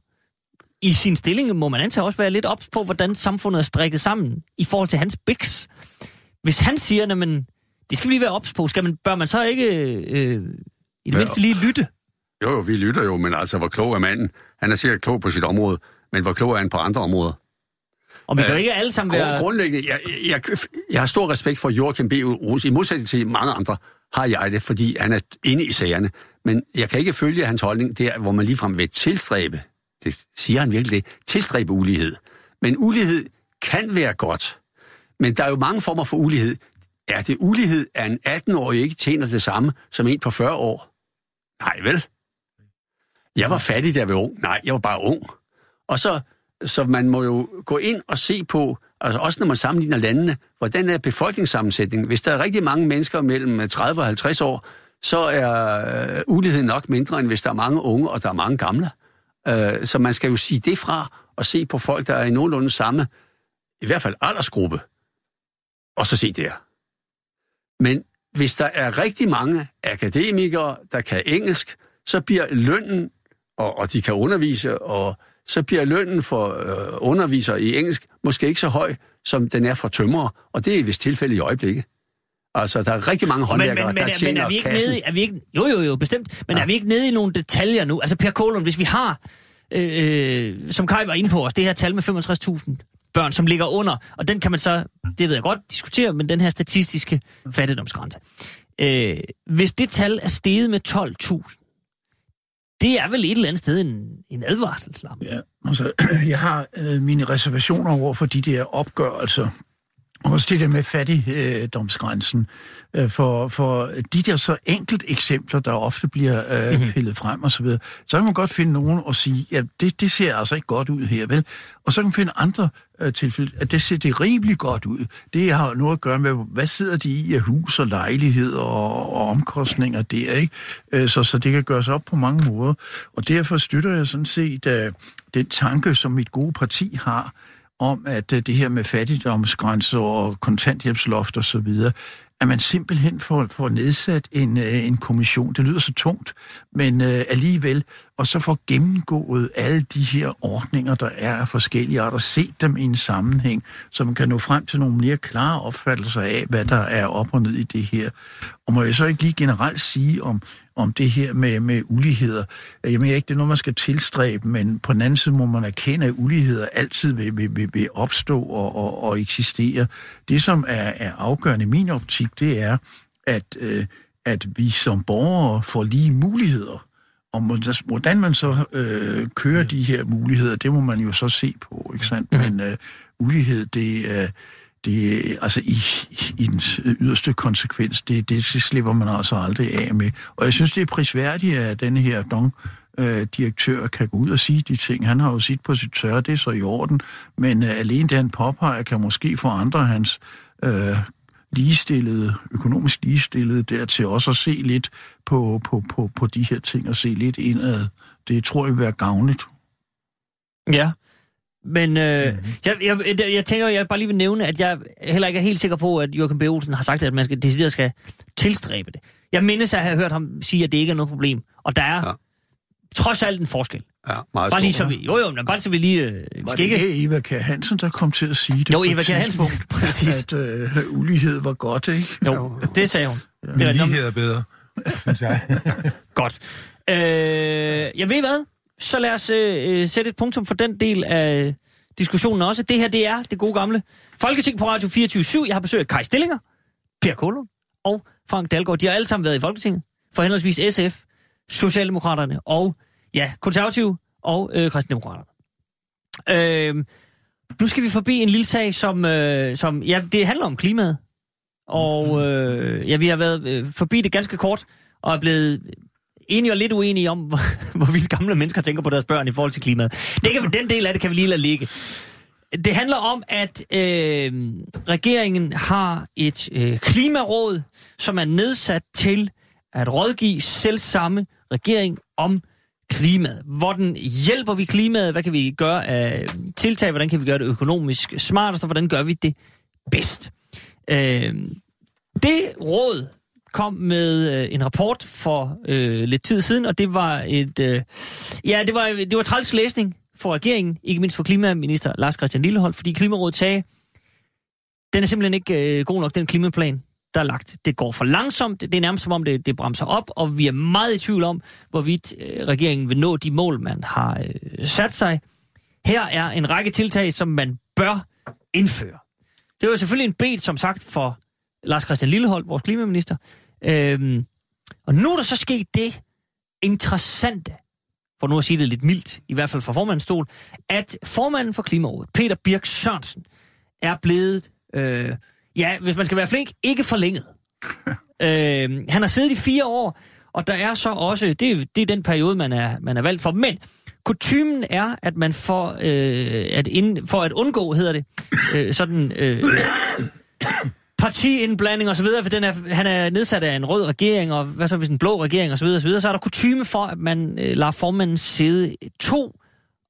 i sin stilling, må man antage også være lidt ops på, hvordan samfundet er strikket sammen i forhold til hans biks. Hvis han siger, men det skal vi lige være ops på, skal man, bør man så ikke øh, i det Ja. mindste lige lytte? Jo, jo, vi lytter jo, men altså, hvor klog er manden? Han er sikkert klog på sit område, men hvor klog er han på andre områder? Og vi kan Øh, ikke alle sammen Grund, være... grundlæggende, jeg, jeg, jeg har stor respekt for Joachim B. Olsen. I modsætning til mange andre har jeg det, fordi han er inde i sagerne. Men jeg kan ikke følge hans holdning der, hvor man ligefrem vil tilstræbe, det siger han virkelig det, tilstræbe ulighed. Men ulighed kan være godt. Men der er jo mange former for ulighed. Er det ulighed, at en 18-årig ikke tjener det samme som en på 40 år? Nej, vel? Jeg var fattig, da jeg var ung. Nej, jeg var bare ung. Og så, så man må jo gå ind og se på, altså også når man sammenligner landene, hvordan er befolkningssammensætningen. Hvis der er rigtig mange mennesker mellem 30 og 50 år, så er øh, uligheden nok mindre, end hvis der er mange unge, og der er mange gamle. Øh, så man skal jo sige det fra, og se på folk, der er i nogenlunde samme, i hvert fald aldersgruppe, og så se der. Men hvis der er rigtig mange akademikere, der kan engelsk, så bliver lønnen, og, og de kan undervise, og så bliver lønnen for øh, undervisere i engelsk måske ikke så høj, som den er for tømrere, og det er vist tilfælde i øjeblikket. Altså, der er rigtig mange håndværkere, men, men, der men, tjener men er vi ikke kassen. nede i, er vi ikke, jo, jo, jo, bestemt. Men ja. er vi ikke nede i nogle detaljer nu? Altså, Per Kålund, hvis vi har, øh, øh, som Kai var inde på os, det her tal med 65.000 børn, som ligger under, og den kan man så, det ved jeg godt, diskutere, men den her statistiske fattigdomsgrænse. Øh, hvis det tal er steget med 12.000, det er vel et eller andet sted en, en advarselslam. Ja, altså, jeg har øh, mine reservationer over for de der opgørelser. Også det der med fattigdomsgrænsen. Øh, for, for de der så enkelt eksempler, der ofte bliver øh, mm-hmm. pillet frem og så videre, så kan man godt finde nogen og sige, ja, det, det ser altså ikke godt ud her, vel? Og så kan man finde andre øh, tilfælde, at det ser det rimelig godt ud. Det har noget at gøre med, hvad sidder de i af hus og lejlighed og, og omkostninger der, ikke? Øh, så, så det kan gøres op på mange måder. Og derfor støtter jeg sådan set øh, den tanke, som mit gode parti har, om, at øh, det her med fattigdomsgrænser og kontanthjælpsloft og så videre, at man simpelthen får, får nedsat en, øh, en kommission. Det lyder så tungt, men øh, alligevel, og så får gennemgået alle de her ordninger, der er af forskellige arter, set dem i en sammenhæng, så man kan nå frem til nogle mere klare opfattelser af, hvad der er op og ned i det her. Og må jeg så ikke lige generelt sige om, om det her med, med uligheder. Jeg mener ikke, det er noget, man skal tilstræbe, men på den anden side må man erkende, at uligheder altid vil, vil, vil, vil opstå og, og, og eksistere. Det, som er, er afgørende i min optik, det er, at, øh, at vi som borgere får lige muligheder. Og hvordan man så øh, kører de her muligheder, det må man jo så se på, ikke sandt? Men øh, ulighed, det er... Øh, det, altså i, i den yderste konsekvens, det, det slipper man altså aldrig af med. Og jeg synes, det er prisværdigt, at denne her dong øh, direktør kan gå ud og sige de ting. Han har jo sit på sit tørre, det er så i orden, men øh, alene det, han påpeger, kan måske få andre hans øh, ligestillede, økonomisk ligestillede, dertil også at se lidt på, på, på, på de her ting og se lidt indad. Det tror jeg vil være gavnligt. Ja, men øh, mm-hmm. jeg, jeg, jeg, jeg tænker, jeg bare lige vil nævne, at jeg heller ikke er helt sikker på, at Jørgen B. Olsen har sagt, at man skal, decideret skal tilstræbe det. Jeg mindes at have hørt ham sige, at det ikke er noget problem. Og der er ja. trods alt en forskel. Ja, meget bare lige så vi, jo, jo, men bare så vi lige... Øh, var det ikke Eva K. Hansen, der kom til at sige det? Jo, Eva K. Hansen, præcis. At øh, ulighed var godt, ikke? Jo, det sagde hun. Ja. Det lighed er bedre, synes jeg. godt. Øh, jeg ved hvad? Så lad os øh, øh, sætte et punktum for den del af diskussionen også. Det her, det er det gode gamle Folketing på Radio 24 Jeg har besøgt Kai Stillinger, Per Kolund og Frank Dalgaard. De har alle sammen været i Folketinget for henholdsvis SF, Socialdemokraterne og, ja, Konservative og øh, Kristendemokraterne. Øh, nu skal vi forbi en lille sag, som, øh, som ja, det handler om klimaet. Og øh, ja, vi har været øh, forbi det ganske kort, og er blevet enige og lidt uenige om, hvor, hvorvidt gamle mennesker tænker på deres børn i forhold til klimaet. Det kan, den del af det kan vi lige lade ligge. Det handler om, at øh, regeringen har et øh, klimaråd, som er nedsat til at rådgive selv samme regering om klimaet. Hvordan hjælper vi klimaet? Hvad kan vi gøre af tiltag? Hvordan kan vi gøre det økonomisk smartest? Og hvordan gør vi det bedst? Øh, det råd kom med øh, en rapport for øh, lidt tid siden, og det var et øh, ja, det var det var træls læsning for regeringen, ikke mindst for klimaminister Lars Christian Lillehold, fordi Klimarådet sagde, den er simpelthen ikke øh, god nok, den klimaplan, der er lagt. Det går for langsomt, det er nærmest som om, det, det bremser op, og vi er meget i tvivl om, hvorvidt øh, regeringen vil nå de mål, man har øh, sat sig. Her er en række tiltag, som man bør indføre. Det var selvfølgelig en bed, som sagt, for Lars Christian Lillehold, vores klimaminister. Øhm, og nu er der så sket det interessante, for nu at sige det lidt mildt, i hvert fald fra formandens at formanden for Klimarådet, Peter Birk Sørensen, er blevet, øh, ja, hvis man skal være flink, ikke forlænget. øh, han har siddet i fire år, og der er så også, det, det er den periode, man er, man er valgt for, men kutumen er, at man får, øh, at ind, for at undgå, hedder det, øh, sådan øh, partiindblanding og så videre, for den er, han er nedsat af en rød regering, og hvad så hvis en blå regering og så videre, og så er der kutume for, at man øh, lader formanden sidde to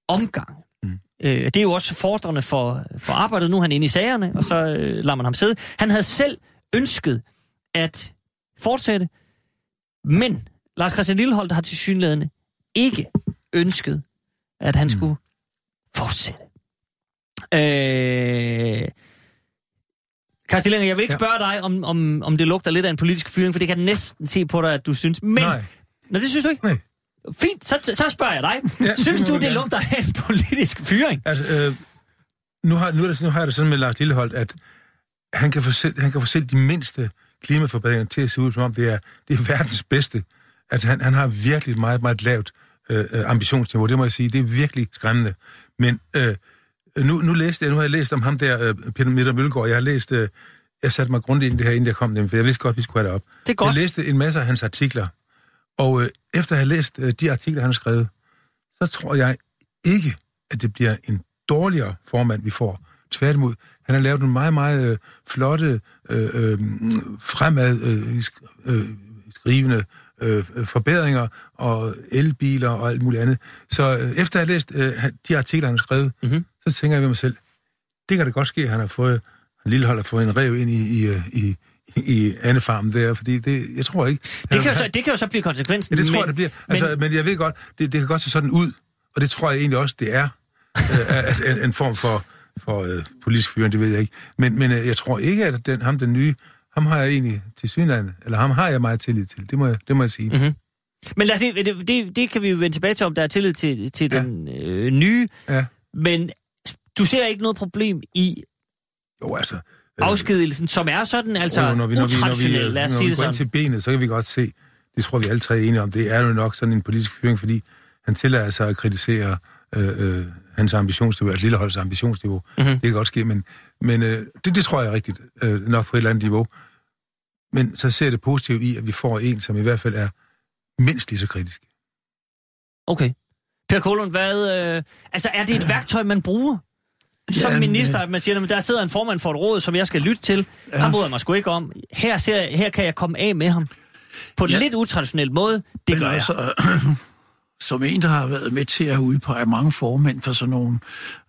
omgange. Mm. Øh, det er jo også fordrende for, for arbejdet. Nu er han inde i sagerne, og så øh, lader man ham sidde. Han havde selv ønsket at fortsætte, men Lars Christian Lilleholdt har til synlædende ikke ønsket, at han mm. skulle fortsætte. Øh, Karl jeg vil ikke spørge dig, om, om, om det lugter lidt af en politisk fyring, for det kan næsten se på dig, at du synes. Men, Nej. Nå, det synes du ikke? Nej. Fint, så, så spørger jeg dig. Ja, synes du, det lugter af en politisk fyring? Altså, øh, nu, har, nu, nu har jeg det sådan med Lars Lilleholdt, at han kan, få selv, han kan få selv de mindste klimaforbedringer til at se ud, som om det er, det er verdens bedste. Altså, han, han har virkelig meget, meget lavt øh, øh, ambitionsniveau. Det må jeg sige, det er virkelig skræmmende. Men øh, nu, nu læste jeg, nu har jeg læst om ham der, øh, Peter Mitter Mølgaard. Jeg har læst, øh, jeg satte mig grundigt ind i det her, inden jeg kom dem, for jeg vidste godt, vi skulle have det op. Det er godt. Jeg læste en masse af hans artikler, og øh, efter at have læst øh, de artikler, han har skrevet, så tror jeg ikke, at det bliver en dårligere formand, vi får. Tværtimod, han har lavet nogle meget, meget øh, flotte, øh, øh, fremad øh, sk- øh, skrivende øh, forbedringer og elbiler og alt muligt andet. Så øh, efter at have læst øh, de artikler, han har skrevet, Mhm. mm-hmm. Så tænker jeg ved mig selv, det kan da godt ske, at han har fået, han lille hold har fået en rev ind i, i, øh, i, i andefarmen der, fordi det, jeg tror ikke... Det kan, jo så, det kan jo så blive konsekvensen. Ja, det tror men, jeg, det bliver. Altså, men, men jeg ved godt, det, det kan godt se sådan ud, og det tror jeg egentlig også, det er. øh, at, en, en form for, for øh, politisk fyring, det ved jeg ikke. Men, men øh, jeg tror ikke, at den, ham den nye, ham har jeg egentlig til synlandet, eller ham har jeg meget tillid til, det må jeg, det må jeg sige. Mhm. Men lad os, det, det, det kan vi jo vende tilbage til, om der er tillid til, til Ja. den øh, nye. Ja. Men du ser ikke noget problem i Jo, altså... øh, afskedigelsen, som er sådan altså jo, når vi, når vi, når vi, utraditionel, lad os når sige vi det sådan. til benet, så kan vi godt se, det tror vi alle tre er enige om, det er jo nok sådan en politisk fyring, fordi han tillader sig at kritisere øh, øh, hans ambitionsniveau, et lilleholds ambitionsniveau. Mhm. Mm-hmm. Det kan godt ske, men, men øh, det, det tror jeg er rigtigt, øh, nok på et eller andet niveau. Men så ser det positivt i, at vi får en, som i hvert fald er mindst lige så kritisk. Okay. Per Kolund, hvad... Øh, altså, er det et værktøj, man bruger? Som Jamen, minister, at man siger, at der sidder en formand for et råd, som jeg skal lytte til. Ja. Han bryder jeg mig sgu ikke om. Her, ser, her kan jeg komme af med ham. På en Ja. lidt utraditionel måde. Det Men gør jeg. altså, som en, der har været med til at udpege mange formænd for sådan nogle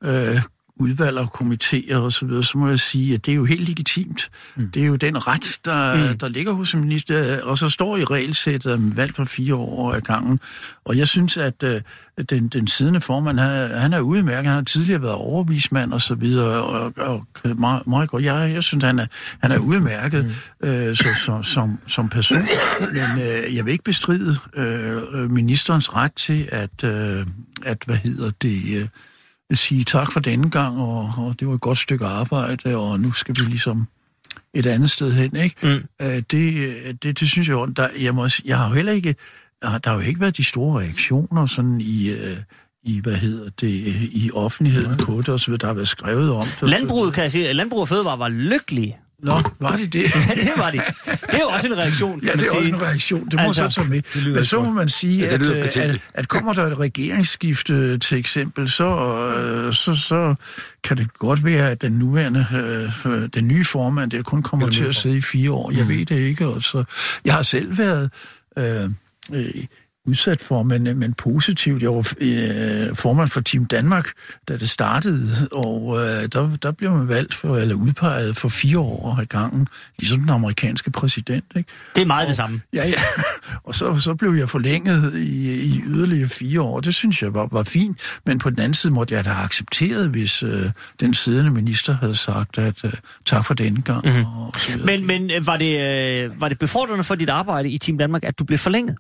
øh, udvalg og komitéer og så videre, så må jeg sige, at det er jo helt legitimt. Mm. Det er jo den ret, der, mm. der ligger hos en minister, og så står i regelsættet om valg for fire år ad gangen. Og jeg synes, at øh, den, den siddende formand, han, han er udmærket. Han har tidligere været overvismand og så videre, og, og meget, meget godt. Jeg, jeg synes, han er, han er udmærket mm. øh, så, så, som, som person. Men øh, jeg vil ikke bestride øh, øh, ministerens ret til at, øh, at hvad hedder det... Øh, sige tak for denne gang, og, og det var et godt stykke arbejde, og nu skal vi ligesom et andet sted hen, ikke? Mm. Øh, det, øh, det, det synes jeg, jo, der, jeg, må, jeg har jo heller ikke, der har- der har jo ikke været de store reaktioner sådan i, øh, i hvad hedder det, i offentligheden på det, videre, der har været skrevet om det. Landbruget, kan jeg sige, Landbrug og Fødevare var lykkelige. Nå, var det det? Ja, det var de. Det er jo også en reaktion, kan Ja, det er også sige. en reaktion. Det må Altså, så tage med. det Men så må man sige, Ja, det at, at, at kommer der et regeringsskifte til eksempel, så, øh, så, så kan det godt være, at den nuværende, øh, den nye formand, der kun kommer til at sidde i fire år. Jeg ved det ikke. Og så, jeg har selv været... Øh, øh, udsat for, men, men positivt. Jeg var øh, formand for Team Danmark, da det startede, og øh, der, der blev man valgt for, eller udpeget for fire år ad gangen, ligesom den amerikanske præsident. Ikke? Det er meget det samme. Ja, ja. Og så, så blev jeg forlænget i, i yderligere fire år. Det synes jeg var, var fint. Men på den anden side måtte jeg da have accepteret, hvis øh, den siddende minister havde sagt, at øh, tak for denne gang. Mm-hmm. Og videre. Men, men øh, var, det, øh, var det befordrende for dit arbejde i Team Danmark, at du blev forlænget?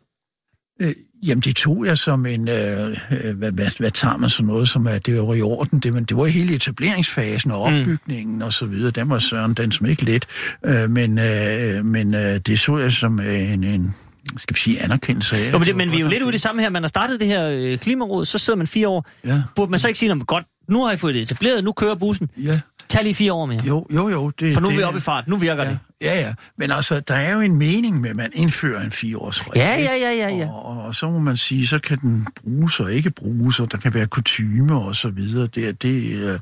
Øh, jamen, det tog jeg som en... Øh, øh, hvad, hvad, hvad tager man sådan noget, som er, det var i orden? Det, men det var hele etableringsfasen og opbygningen mm. og så videre. Den var søren, den som ikke let. Øh, men øh, men øh, det så jeg som en, en skal vi sige, anerkendelse af. Jo, men, at det, men vi er jo lidt ude i det samme her. Man har startet det her øh, klimaråd, så sidder man fire år. Ja. Burde man så ikke sige, at godt, nu har I fået det etableret, nu kører bussen. Ja, Tag lige fire år mere. jo, jo, jo. Det, For nu er det, vi oppe i fart, nu virker ja, det. Ja, ja. Men altså, der er jo en mening med, at man indfører en fireårsregel. Ja, ja, ja, ja, ja. Og, og, og så må man sige, så kan den bruges og ikke bruges, og der kan være kutyme og så videre. Det, er- det, øh,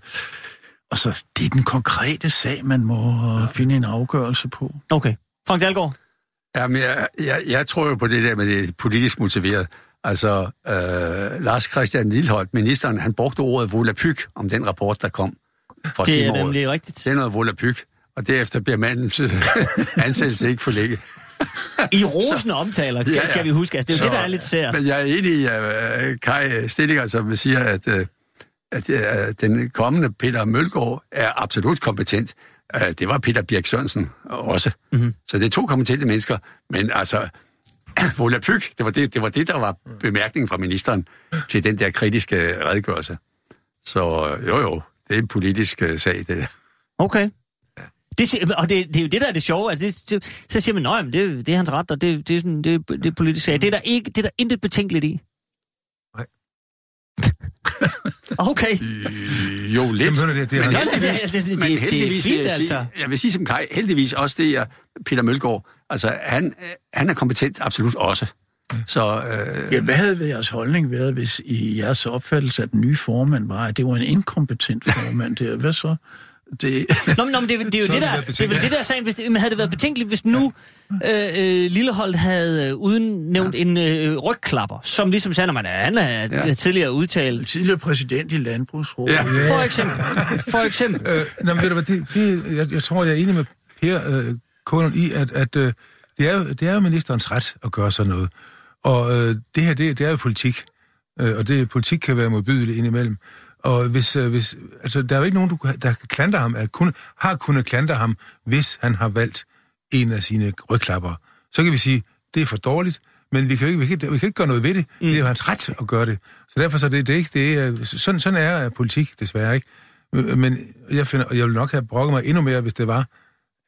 altså, det er den konkrete sag, man må øh, finde en afgørelse på. Okay. Frank Dahlgaard. Jamen, jeg, jeg, jeg tror jo på det der med det politisk motiveret. Altså, øh, Lars Christian Lilleholdt, ministeren, han brugte ordet volapyk om den rapport, der kom fra Det er nemlig rigtigt. Det er noget volapyk, og derefter bliver mandens øh, ansættelse ikke forlægget. I rosende omtaler, Ja, skal vi huske. Altså, det er jo Så- det, der er lidt sært. Men jeg er enig i uh, Kai Stillinger, som siger, at, uh, at uh, den kommende Peter Mølgaard er absolut kompetent. Uh, det var Peter Birk Sørensen også. Mhm. Mm-hmm. Så det er to kompetente mennesker. Men altså, volapyk, det var det, det var det, der var bemærkningen fra ministeren til den der kritiske redegørelse. Så jo jo, det er en politisk uh, sag, det der. Okay. Det, og det, det er jo det, der er det sjove. At det, det, så siger man, nej, men det, det er hans ret, og det, det, er, sådan, det, det er politisk sag. Det er der, ikke, det er der intet betænkeligt i. Okay. Jo, lidt. Jamen, det, det, Men det, Nå, det, det, det, det, Men det, det er heldigvis vil fint, jeg sige, altså. jeg vil sige som Kai, heldigvis også det er Peter Mølgaard. Altså, han, øh, han er kompetent absolut også. Så øh, Ja, hvad havde jeres holdning været, hvis i jeres opfattelse af den nye formand var, at det var en inkompetent formand? Det, hvad så? Det, Nå, men, nå, men det, er- det er jo det, der, det er det der sagen, hvis det, men havde det været betænkeligt, hvis nu øh, øh, Lillehold havde øh, udnævnt ja. en øh, rygklapper, som ligesom sagde, at man er, han er Ja. ja. tidligere udtalt. tidligere præsident i Landbrugsrådet. Ja. Ja. For eksempel. For eksempel. Øh, nå, men ved du hvad, det, det, jeg, jeg tror, jeg er enig med Per øh, Kålund i, at, at øh, det, er, det er jo ministerens ret at gøre sådan noget. Og øh, det her, det, det er jo politik. Øh, og det politik kan være modbydeligt indimellem. Og hvis, øh, hvis, altså, der er jo ikke nogen, du, der kan klandre ham, at kun, har kunnet klandre ham, hvis han har valgt en af sine rygklapper. Så kan vi sige, det er for dårligt, men vi kan ikke, vi kan, vi kan ikke gøre noget ved det. Mm. Det er jo hans ret at gøre det. Så derfor så er det, det er ikke, det er, sådan, sådan er politik desværre ikke. Men jeg, finder, jeg vil nok have brokket mig endnu mere, hvis det var,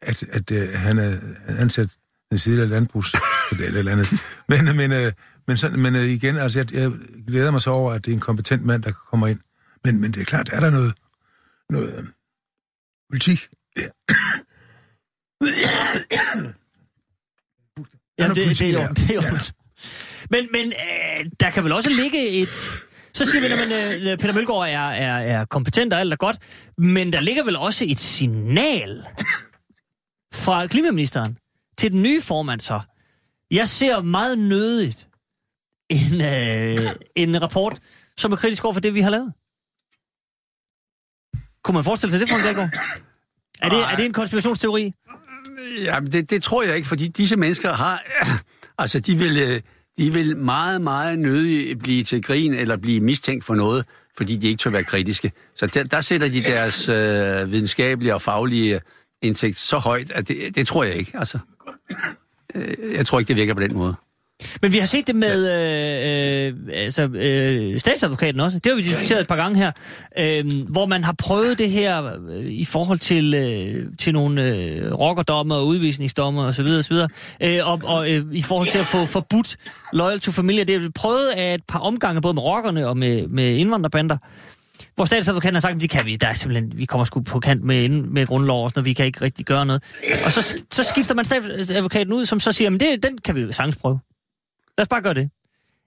at, at uh, han er ansat den side af landbrugs eller, eller andet. Men, men, uh, men, sådan, men uh, igen, altså, jeg, jeg glæder mig så over, at det er en kompetent mand, der kommer ind. Men, men det er klart, er der noget, noget uh, politik? Ja. Jamen, det, politik det er jo, det er jo. Men, men øh, der kan vel også ligge et... Så siger vi, at øh, Peter Mølgaard er, er, er kompetent og alt er godt, men der ligger vel også et signal fra klimaministeren til den nye formand så. Jeg ser meget nødigt en, øh, en rapport, som er kritisk over for det, vi har lavet. Kunne man forestille sig det, Frank Dahlgaard? Er det, er det en konspirationsteori? Jamen, det, det tror jeg ikke, fordi disse mennesker har... Altså, de vil, øh, de vil meget, meget nødig blive til grin eller blive mistænkt for noget, fordi de ikke tør være kritiske. Så der, der sætter de deres øh, videnskabelige og faglige indsigt så højt, at det, det tror jeg ikke. Altså, Øh, jeg tror ikke, det virker på den måde. Men vi har set det med øh, øh, altså, øh, statsadvokaten også. Det har vi diskuteret et par gange her. Øh, hvor man har prøvet det her øh, i forhold til, øh, til nogle øh, rockerdommer og udvisningsdommer osv. osv. Øh, og og øh, i forhold til at få forbudt loyal to familie. Det vi prøvet af et par omgange, både med rockerne og med, med indvandrerbander. Hvor statsadvokaten har sagt, at det kan vi. Der er simpelthen, vi kommer sgu på kant med, med grundlov og sådan. Vi kan ikke rigtig gøre noget. Og så, så skifter man statsadvokaten ud, som så siger, at det, den kan vi jo sagtens prøve. Lad os bare gøre det.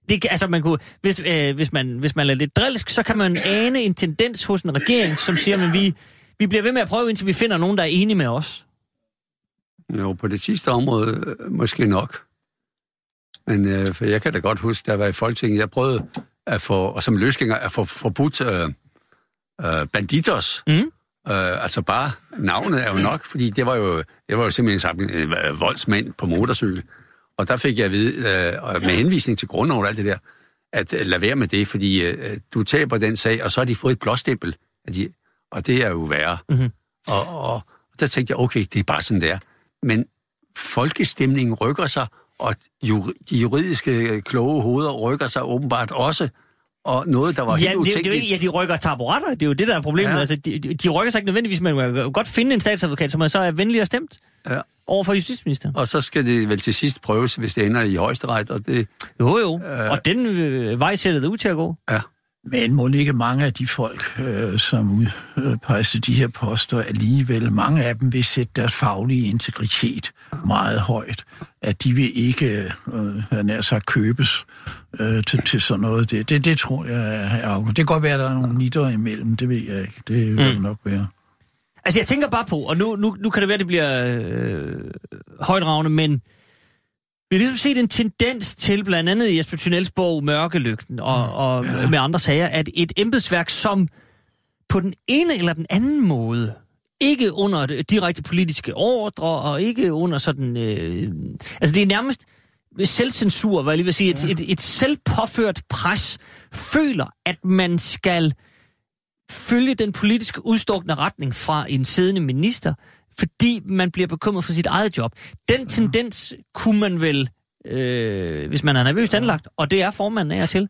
det altså, man kunne, hvis, øh, hvis, man, hvis man er lidt drilsk, så kan man ane en tendens hos en regering, som siger, at vi, vi bliver ved med at prøve, indtil vi finder nogen, der er enige med os. Jo, på det sidste område øh, måske nok. Men øh, for jeg kan da godt huske, der var i Folketinget, jeg prøvede at få, og som løsgænger, at få forbudt øh, øh, banditos. Mm. Øh, altså bare navnet er jo nok, fordi det var jo, det var jo simpelthen sagt en øh, voldsmand på motorcykel. Og der fik jeg at vide, øh, med henvisning til grundloven og alt det der, at øh, lad være med det, fordi øh, du taber den sag, og så har de fået et blåstempel. Af de, og det er jo værre. Mhm. Og, og, og der tænkte jeg, okay, det er bare sådan, det er. Men folkestemningen rykker sig, og de juridiske øh, kloge hoveder rykker sig åbenbart også. Og noget, der var Ja, helt det, det, utænkeligt. ikke, ja, de rykker taburetter. Det er jo det, der er problemet. Ja. Altså, de, de rykker sig ikke nødvendigvis, men man kan godt finde en statsadvokat, som er så er venligere stemt Ja. over for justitsministeren. Og så skal det vel til sidst prøves, hvis det ender i højesteret, og det... Jo, jo. Og den øh, vej ser det ud til at gå. Ja. Men må ikke mange af de folk, øh, som udpeges til de her poster, alligevel, mange af dem vil sætte deres faglige integritet meget højt. At de vil ikke, øh, nær sagt, købes øh, til, til sådan noget. Det, det, det tror jeg er afgørende. Det kan godt være, at der er nogle nitter imellem, det ved jeg ikke. Det vil mm. nok være. Altså, jeg tænker bare på, og nu, nu, nu kan det være, det bliver øh, højdragende, men vi har ligesom set en tendens til, blandt andet i Jesper Thunels bog Mørkelygten og, og ja. med andre sager, at et embedsværk, som på den ene eller den anden måde, ikke under direkte politiske ordre, og ikke under sådan... Øh, altså, det er nærmest selvcensur, hvad jeg lige vil sige, et, et, et selvpåført pres, føler, at man skal følge den politiske udstukne retning fra en siddende minister, fordi man bliver bekymret for sit eget job. Den tendens kunne man vel, øh, hvis man er nervøst anlagt, og det er formanden af til,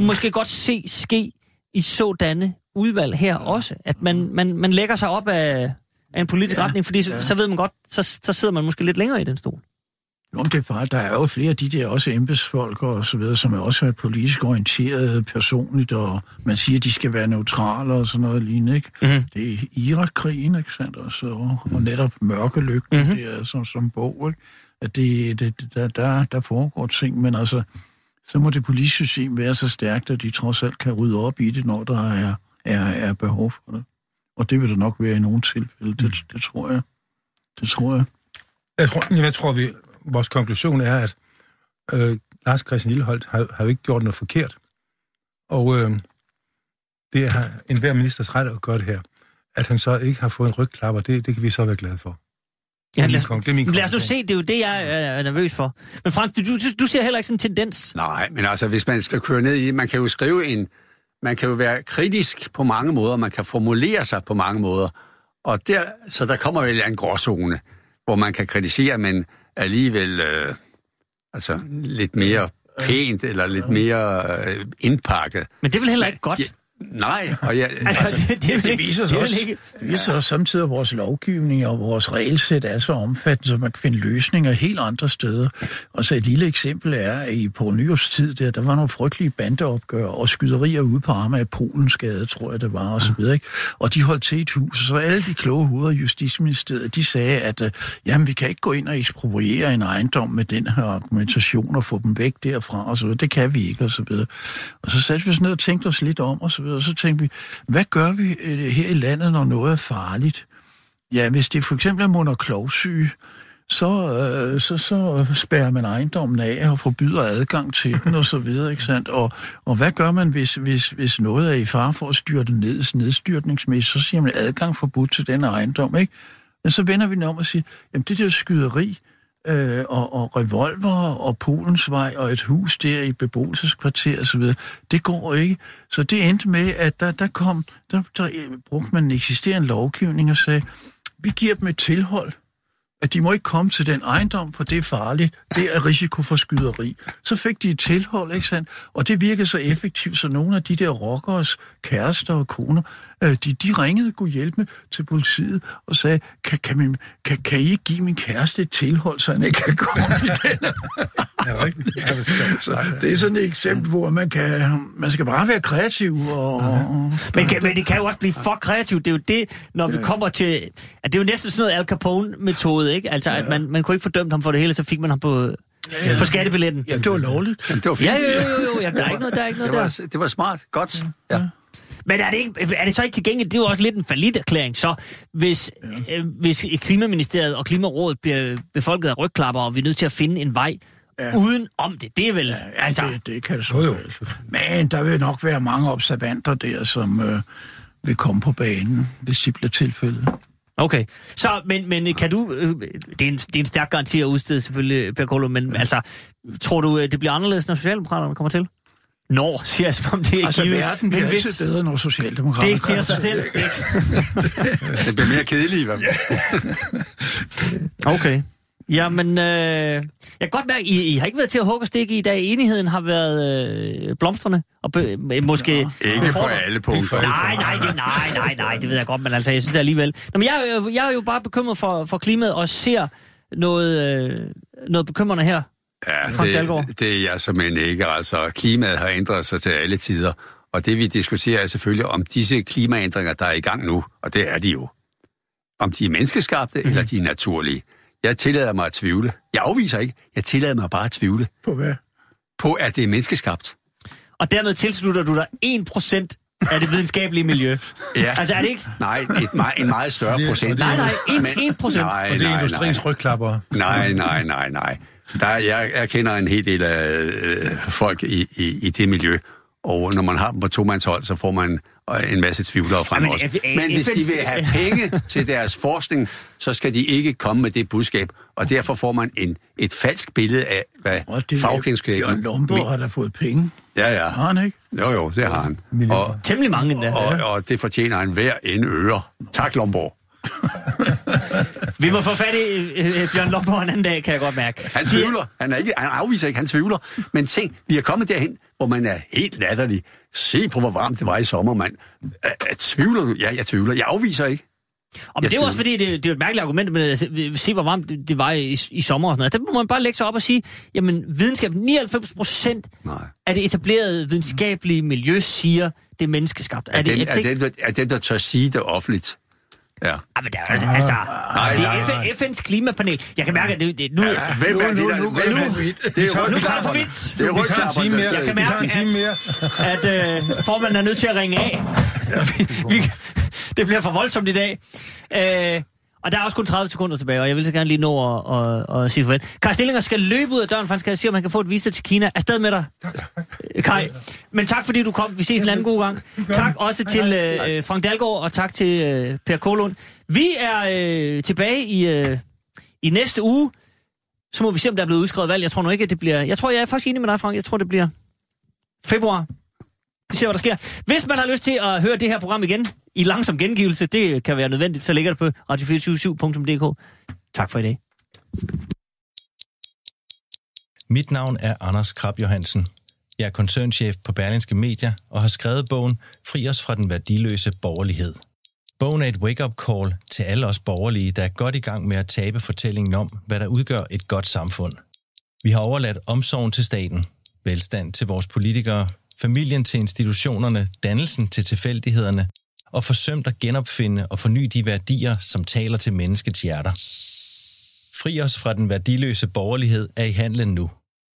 måske godt se ske i sådanne udvalg her også, at man, man, man lægger sig op af, af en politisk ja, retning, fordi så, så ved man godt, så, så sidder man måske lidt længere i den stol. Jo, men det er far, der er jo flere af de der også embedsfolk og så videre, som er også er politisk orienteret personligt, og man siger, at de skal være neutrale og sådan noget lignende, ikke? Mm-hmm. Det er Irak-krigen, ikke sandt? Og, så, og netop mørkelygten, mm-hmm. det er som, som bog, ikke? At det, det, der, der, der foregår ting, men altså, så må det politiske system være så stærkt, at de trods alt kan rydde op i det, når der er, er, er behov for det. Og det vil der nok være i nogle tilfælde, det, det tror jeg. Det tror jeg. Jeg tror, jeg tror vi, vores konklusion er, at øh, Lars Christian Lilleholdt har, har jo ikke gjort noget forkert. Og øh, det er enhver ministers ret at gøre det her. At han så ikke har fået en rygklapper, det, det kan vi så være glade for. Ja, lad, det er min lad os nu se, det er jo det, jeg er nervøs for. Men Frank, du, du, du ser heller ikke sådan en tendens. Nej, men altså, hvis man skal køre ned i man kan jo skrive en... Man kan jo være kritisk på mange måder, man kan formulere sig på mange måder. Og der, så der kommer vel en gråzone, hvor man kan kritisere, men alligevel øh, altså, lidt mere pænt eller lidt mere øh, indpakket. Men det er vel heller ikke godt. Ja, nej, og jeg, Altså, det, det, det, Det viser det, sig vel også, ikke... det viser sig også samtidig, at vores lovgivning og vores regelsæt er så omfattende, så man kan finde løsninger helt andre steder. Og så et lille eksempel er, at i på Nyårs tid, der, der var nogle frygtelige bandeopgør og skyderier ude på Arma af Polensgade, tror jeg det var, og så videre. Ikke? Og de holdt til et hus, så alle de kloge hoveder i Justitsministeriet, de sagde, at øh, jamen, vi kan ikke gå ind og ekspropriere en ejendom med den her argumentation og få dem væk derfra, og så videre. Det kan vi ikke, og så videre. Og så satte vi os ned og tænkte os lidt om, og så videre. Og så tænkte vi, hvad gør vi øh, her i landet, når noget er farligt? Ja, hvis det for eksempel er monoklovsyge, så, øh, så, så spærrer man ejendommen af og forbyder adgang til den og så videre, ikke sandt? Og, og hvad gør man, hvis, hvis, hvis noget er i fare for at styrte ned, nedstyrtningsmæssigt, så siger man adgang forbudt til den ejendom, ikke? Men så vender vi den om og siger, jamen det der skyderi, øh, og, og revolver og Polensvej og et hus der i beboelseskvarter og så videre. Det går ikke. Så det endte med, at der, der kom, der, der brugte man en eksisterende lovgivning og sagde, vi giver dem et tilhold, at de må ikke komme til den ejendom, for det er farligt. Det er risiko for skyderi. Så fik de et tilhold, ikke sandt? Og det virkede så effektivt, så nogle af de der rockers, kærester og koner, øh, de, de ringede god hjælp med til politiet og sagde, kan, kan, min, kan, kan I ikke give min kæreste et tilhold, så han ikke kan komme i den? Ja. Ja, er. Så det er sådan et eksempel, hvor man, kan, man skal bare være kreativ. Og, og, Men, kan, men det kan jo også blive for kreativt. Det er jo det, når vi kommer til... At det er jo næsten sådan noget Al Capone-metode, ikke? Altså, at man, man kunne ikke fordømme ham for det hele, så fik man ham på, på skattebilletten. ja, det var lovligt. Jamen, det var fint. Ja, jo, jo, jo, jo. Jamen, der er ikke noget der. Er ikke noget det, der. var, det var smart. Godt. Ja. Men er det, ikke, er det så ikke tilgængeligt? Det er jo også lidt en falit erklæring. Så hvis, ja. øh, hvis Klimaministeriet og Klimarådet bliver befolket af rygklapper, og vi er nødt til at finde en vej ja. uden om det, det er vel... Ja, Ja, altså, det, det kan det så jo. Men der vil nok være mange observanter der, som øh, vil komme på banen, hvis det bliver tilfældet. Okay, så, men, men kan du, øh, det, er en, det er en stærk garanti at udstede selvfølgelig, Per Kolo, men ja. altså, tror du, øh, det bliver anderledes, når Socialdemokraterne kommer til? Nå, siger jeg, som om det er Altså, givet. verden bliver altid bedre, når Socialdemokraterne det siger sig selv. Det bliver mere kedeligt i hvert fald. Okay. Jamen, øh, jeg kan godt mærke, I, I har ikke været til at hugge stikke i dag. Enigheden har været øh, blomstrende, og be, måske... Ikke på alle punkter. Nej, nej, det, nej, nej, nej, det ved jeg godt, men altså, jeg synes det alligevel... Nå, men jeg, er jo- jeg er jo bare bekymret for, for klimaet, og ser noget, øh, noget bekymrende her. Ja, det, det er jeg simpelthen ikke. Altså, klimaet har ændret sig til alle tider. Og det vi diskuterer er selvfølgelig om disse klimaændringer, der er i gang nu, og det er de jo. Om de er menneskeskabte, mm. eller de er naturlige. Jeg tillader mig at tvivle. Jeg afviser ikke. Jeg tillader mig bare at tvivle På hvad? på, at det er menneskeskabt. Og dermed tilslutter du dig 1% af det videnskabelige miljø. Ja. Altså, er det ikke? Nej, et meget, en meget større procent. Nej, nej, en- Men- en procent. Nej, Og det er nej, industriens rygklapper. Nej, nej, nej, nej. Der, er- jeg, jeg kender en hel del af øh, folk i, i, i det miljø, og når man har dem på tomandshold, så får man øh, en masse tvivlere frem også. Men hvis de vil have penge til deres forskning, så skal de ikke komme med det budskab, og derfor får man en, et falsk billede af, hvad Og det fagkendskab... Bjørn Lomborg har da fået penge. Ja, ja. Har han ikke? Jo, jo, det har han. Og, Temmelig mange endda. og, og det fortjener en hver en øre. Tak, Lomborg. Vi må få fat i øh, Bjørn Lomborg en anden dag, kan jeg godt mærke. Han tvivler. Han, er ikke, han afviser ikke, han tvivler. Men tænk, vi er kommet derhen, hvor man er helt latterlig. Se på, hvor varmt det var i sommer, mand. Øh, øh, Tvivler du? Ja, jeg tvivler. Jeg afviser ikke. Og men det er jo også fordi, det, det er et mærkeligt argument, men altså, se hvor varmt det, det var i, i sommer og sådan noget. Der må man bare lægge sig op og sige, jamen videnskab, 99 procent af det etablerede videnskabelige miljø siger, det er menneskeskabt. Er, er, det, dem, er, dem, der, er dem, der tør sige det offentligt. Ja. Ja, men det er altså, altså nej, det er. FN, FN's klimapanel. Jeg kan mærke, at det, det, nu, Ja, hvem er det, nu- der- nu er- for vidt. Det Vi er nu tager for vidt. Det er tager en time mere. Jeg kan mærke, mere. at øh, formanden er nødt til at ringe af. vi, vi, det bliver for voldsomt i dag. Øh, og der er også kun 30 sekunder tilbage, og jeg vil så gerne lige nå at, at, at sige farvel. Kai Stillinger skal løbe ud af døren, for han skal se, om han kan få et visa til Kina. Afsted med dig, øh, Kai. Men tak, fordi du kom. Vi ses en anden god gang. Tak også til øh, Frank Dalgaard, og tak til øh, Per Kolund. Vi er øh, tilbage i, øh, i næste uge. Så må vi se, om der er blevet udskrevet valg. Jeg tror nu ikke, at det bliver... Jeg tror, jeg er faktisk enig med dig, Frank. Jeg tror, det bliver februar. Vi ser, hvad der sker. Hvis man har lyst til at høre det her program igen i langsom gengivelse, det kan være nødvendigt, så ligger det på radio247.dk. Tak for i dag. Mit navn er Anders Krab Johansen. Jeg er koncernchef på Berlingske Media og har skrevet bogen Fri os fra den værdiløse borgerlighed. Bogen er et wake-up call til alle os borgerlige, der er godt i gang med at tabe fortællingen om, hvad der udgør et godt samfund. Vi har overladt omsorgen til staten, velstand til vores politikere, familien til institutionerne, dannelsen til tilfældighederne og forsømt at genopfinde og forny de værdier, som taler til menneskets hjerter. Fri os fra den værdiløse borgerlighed er i handlen nu –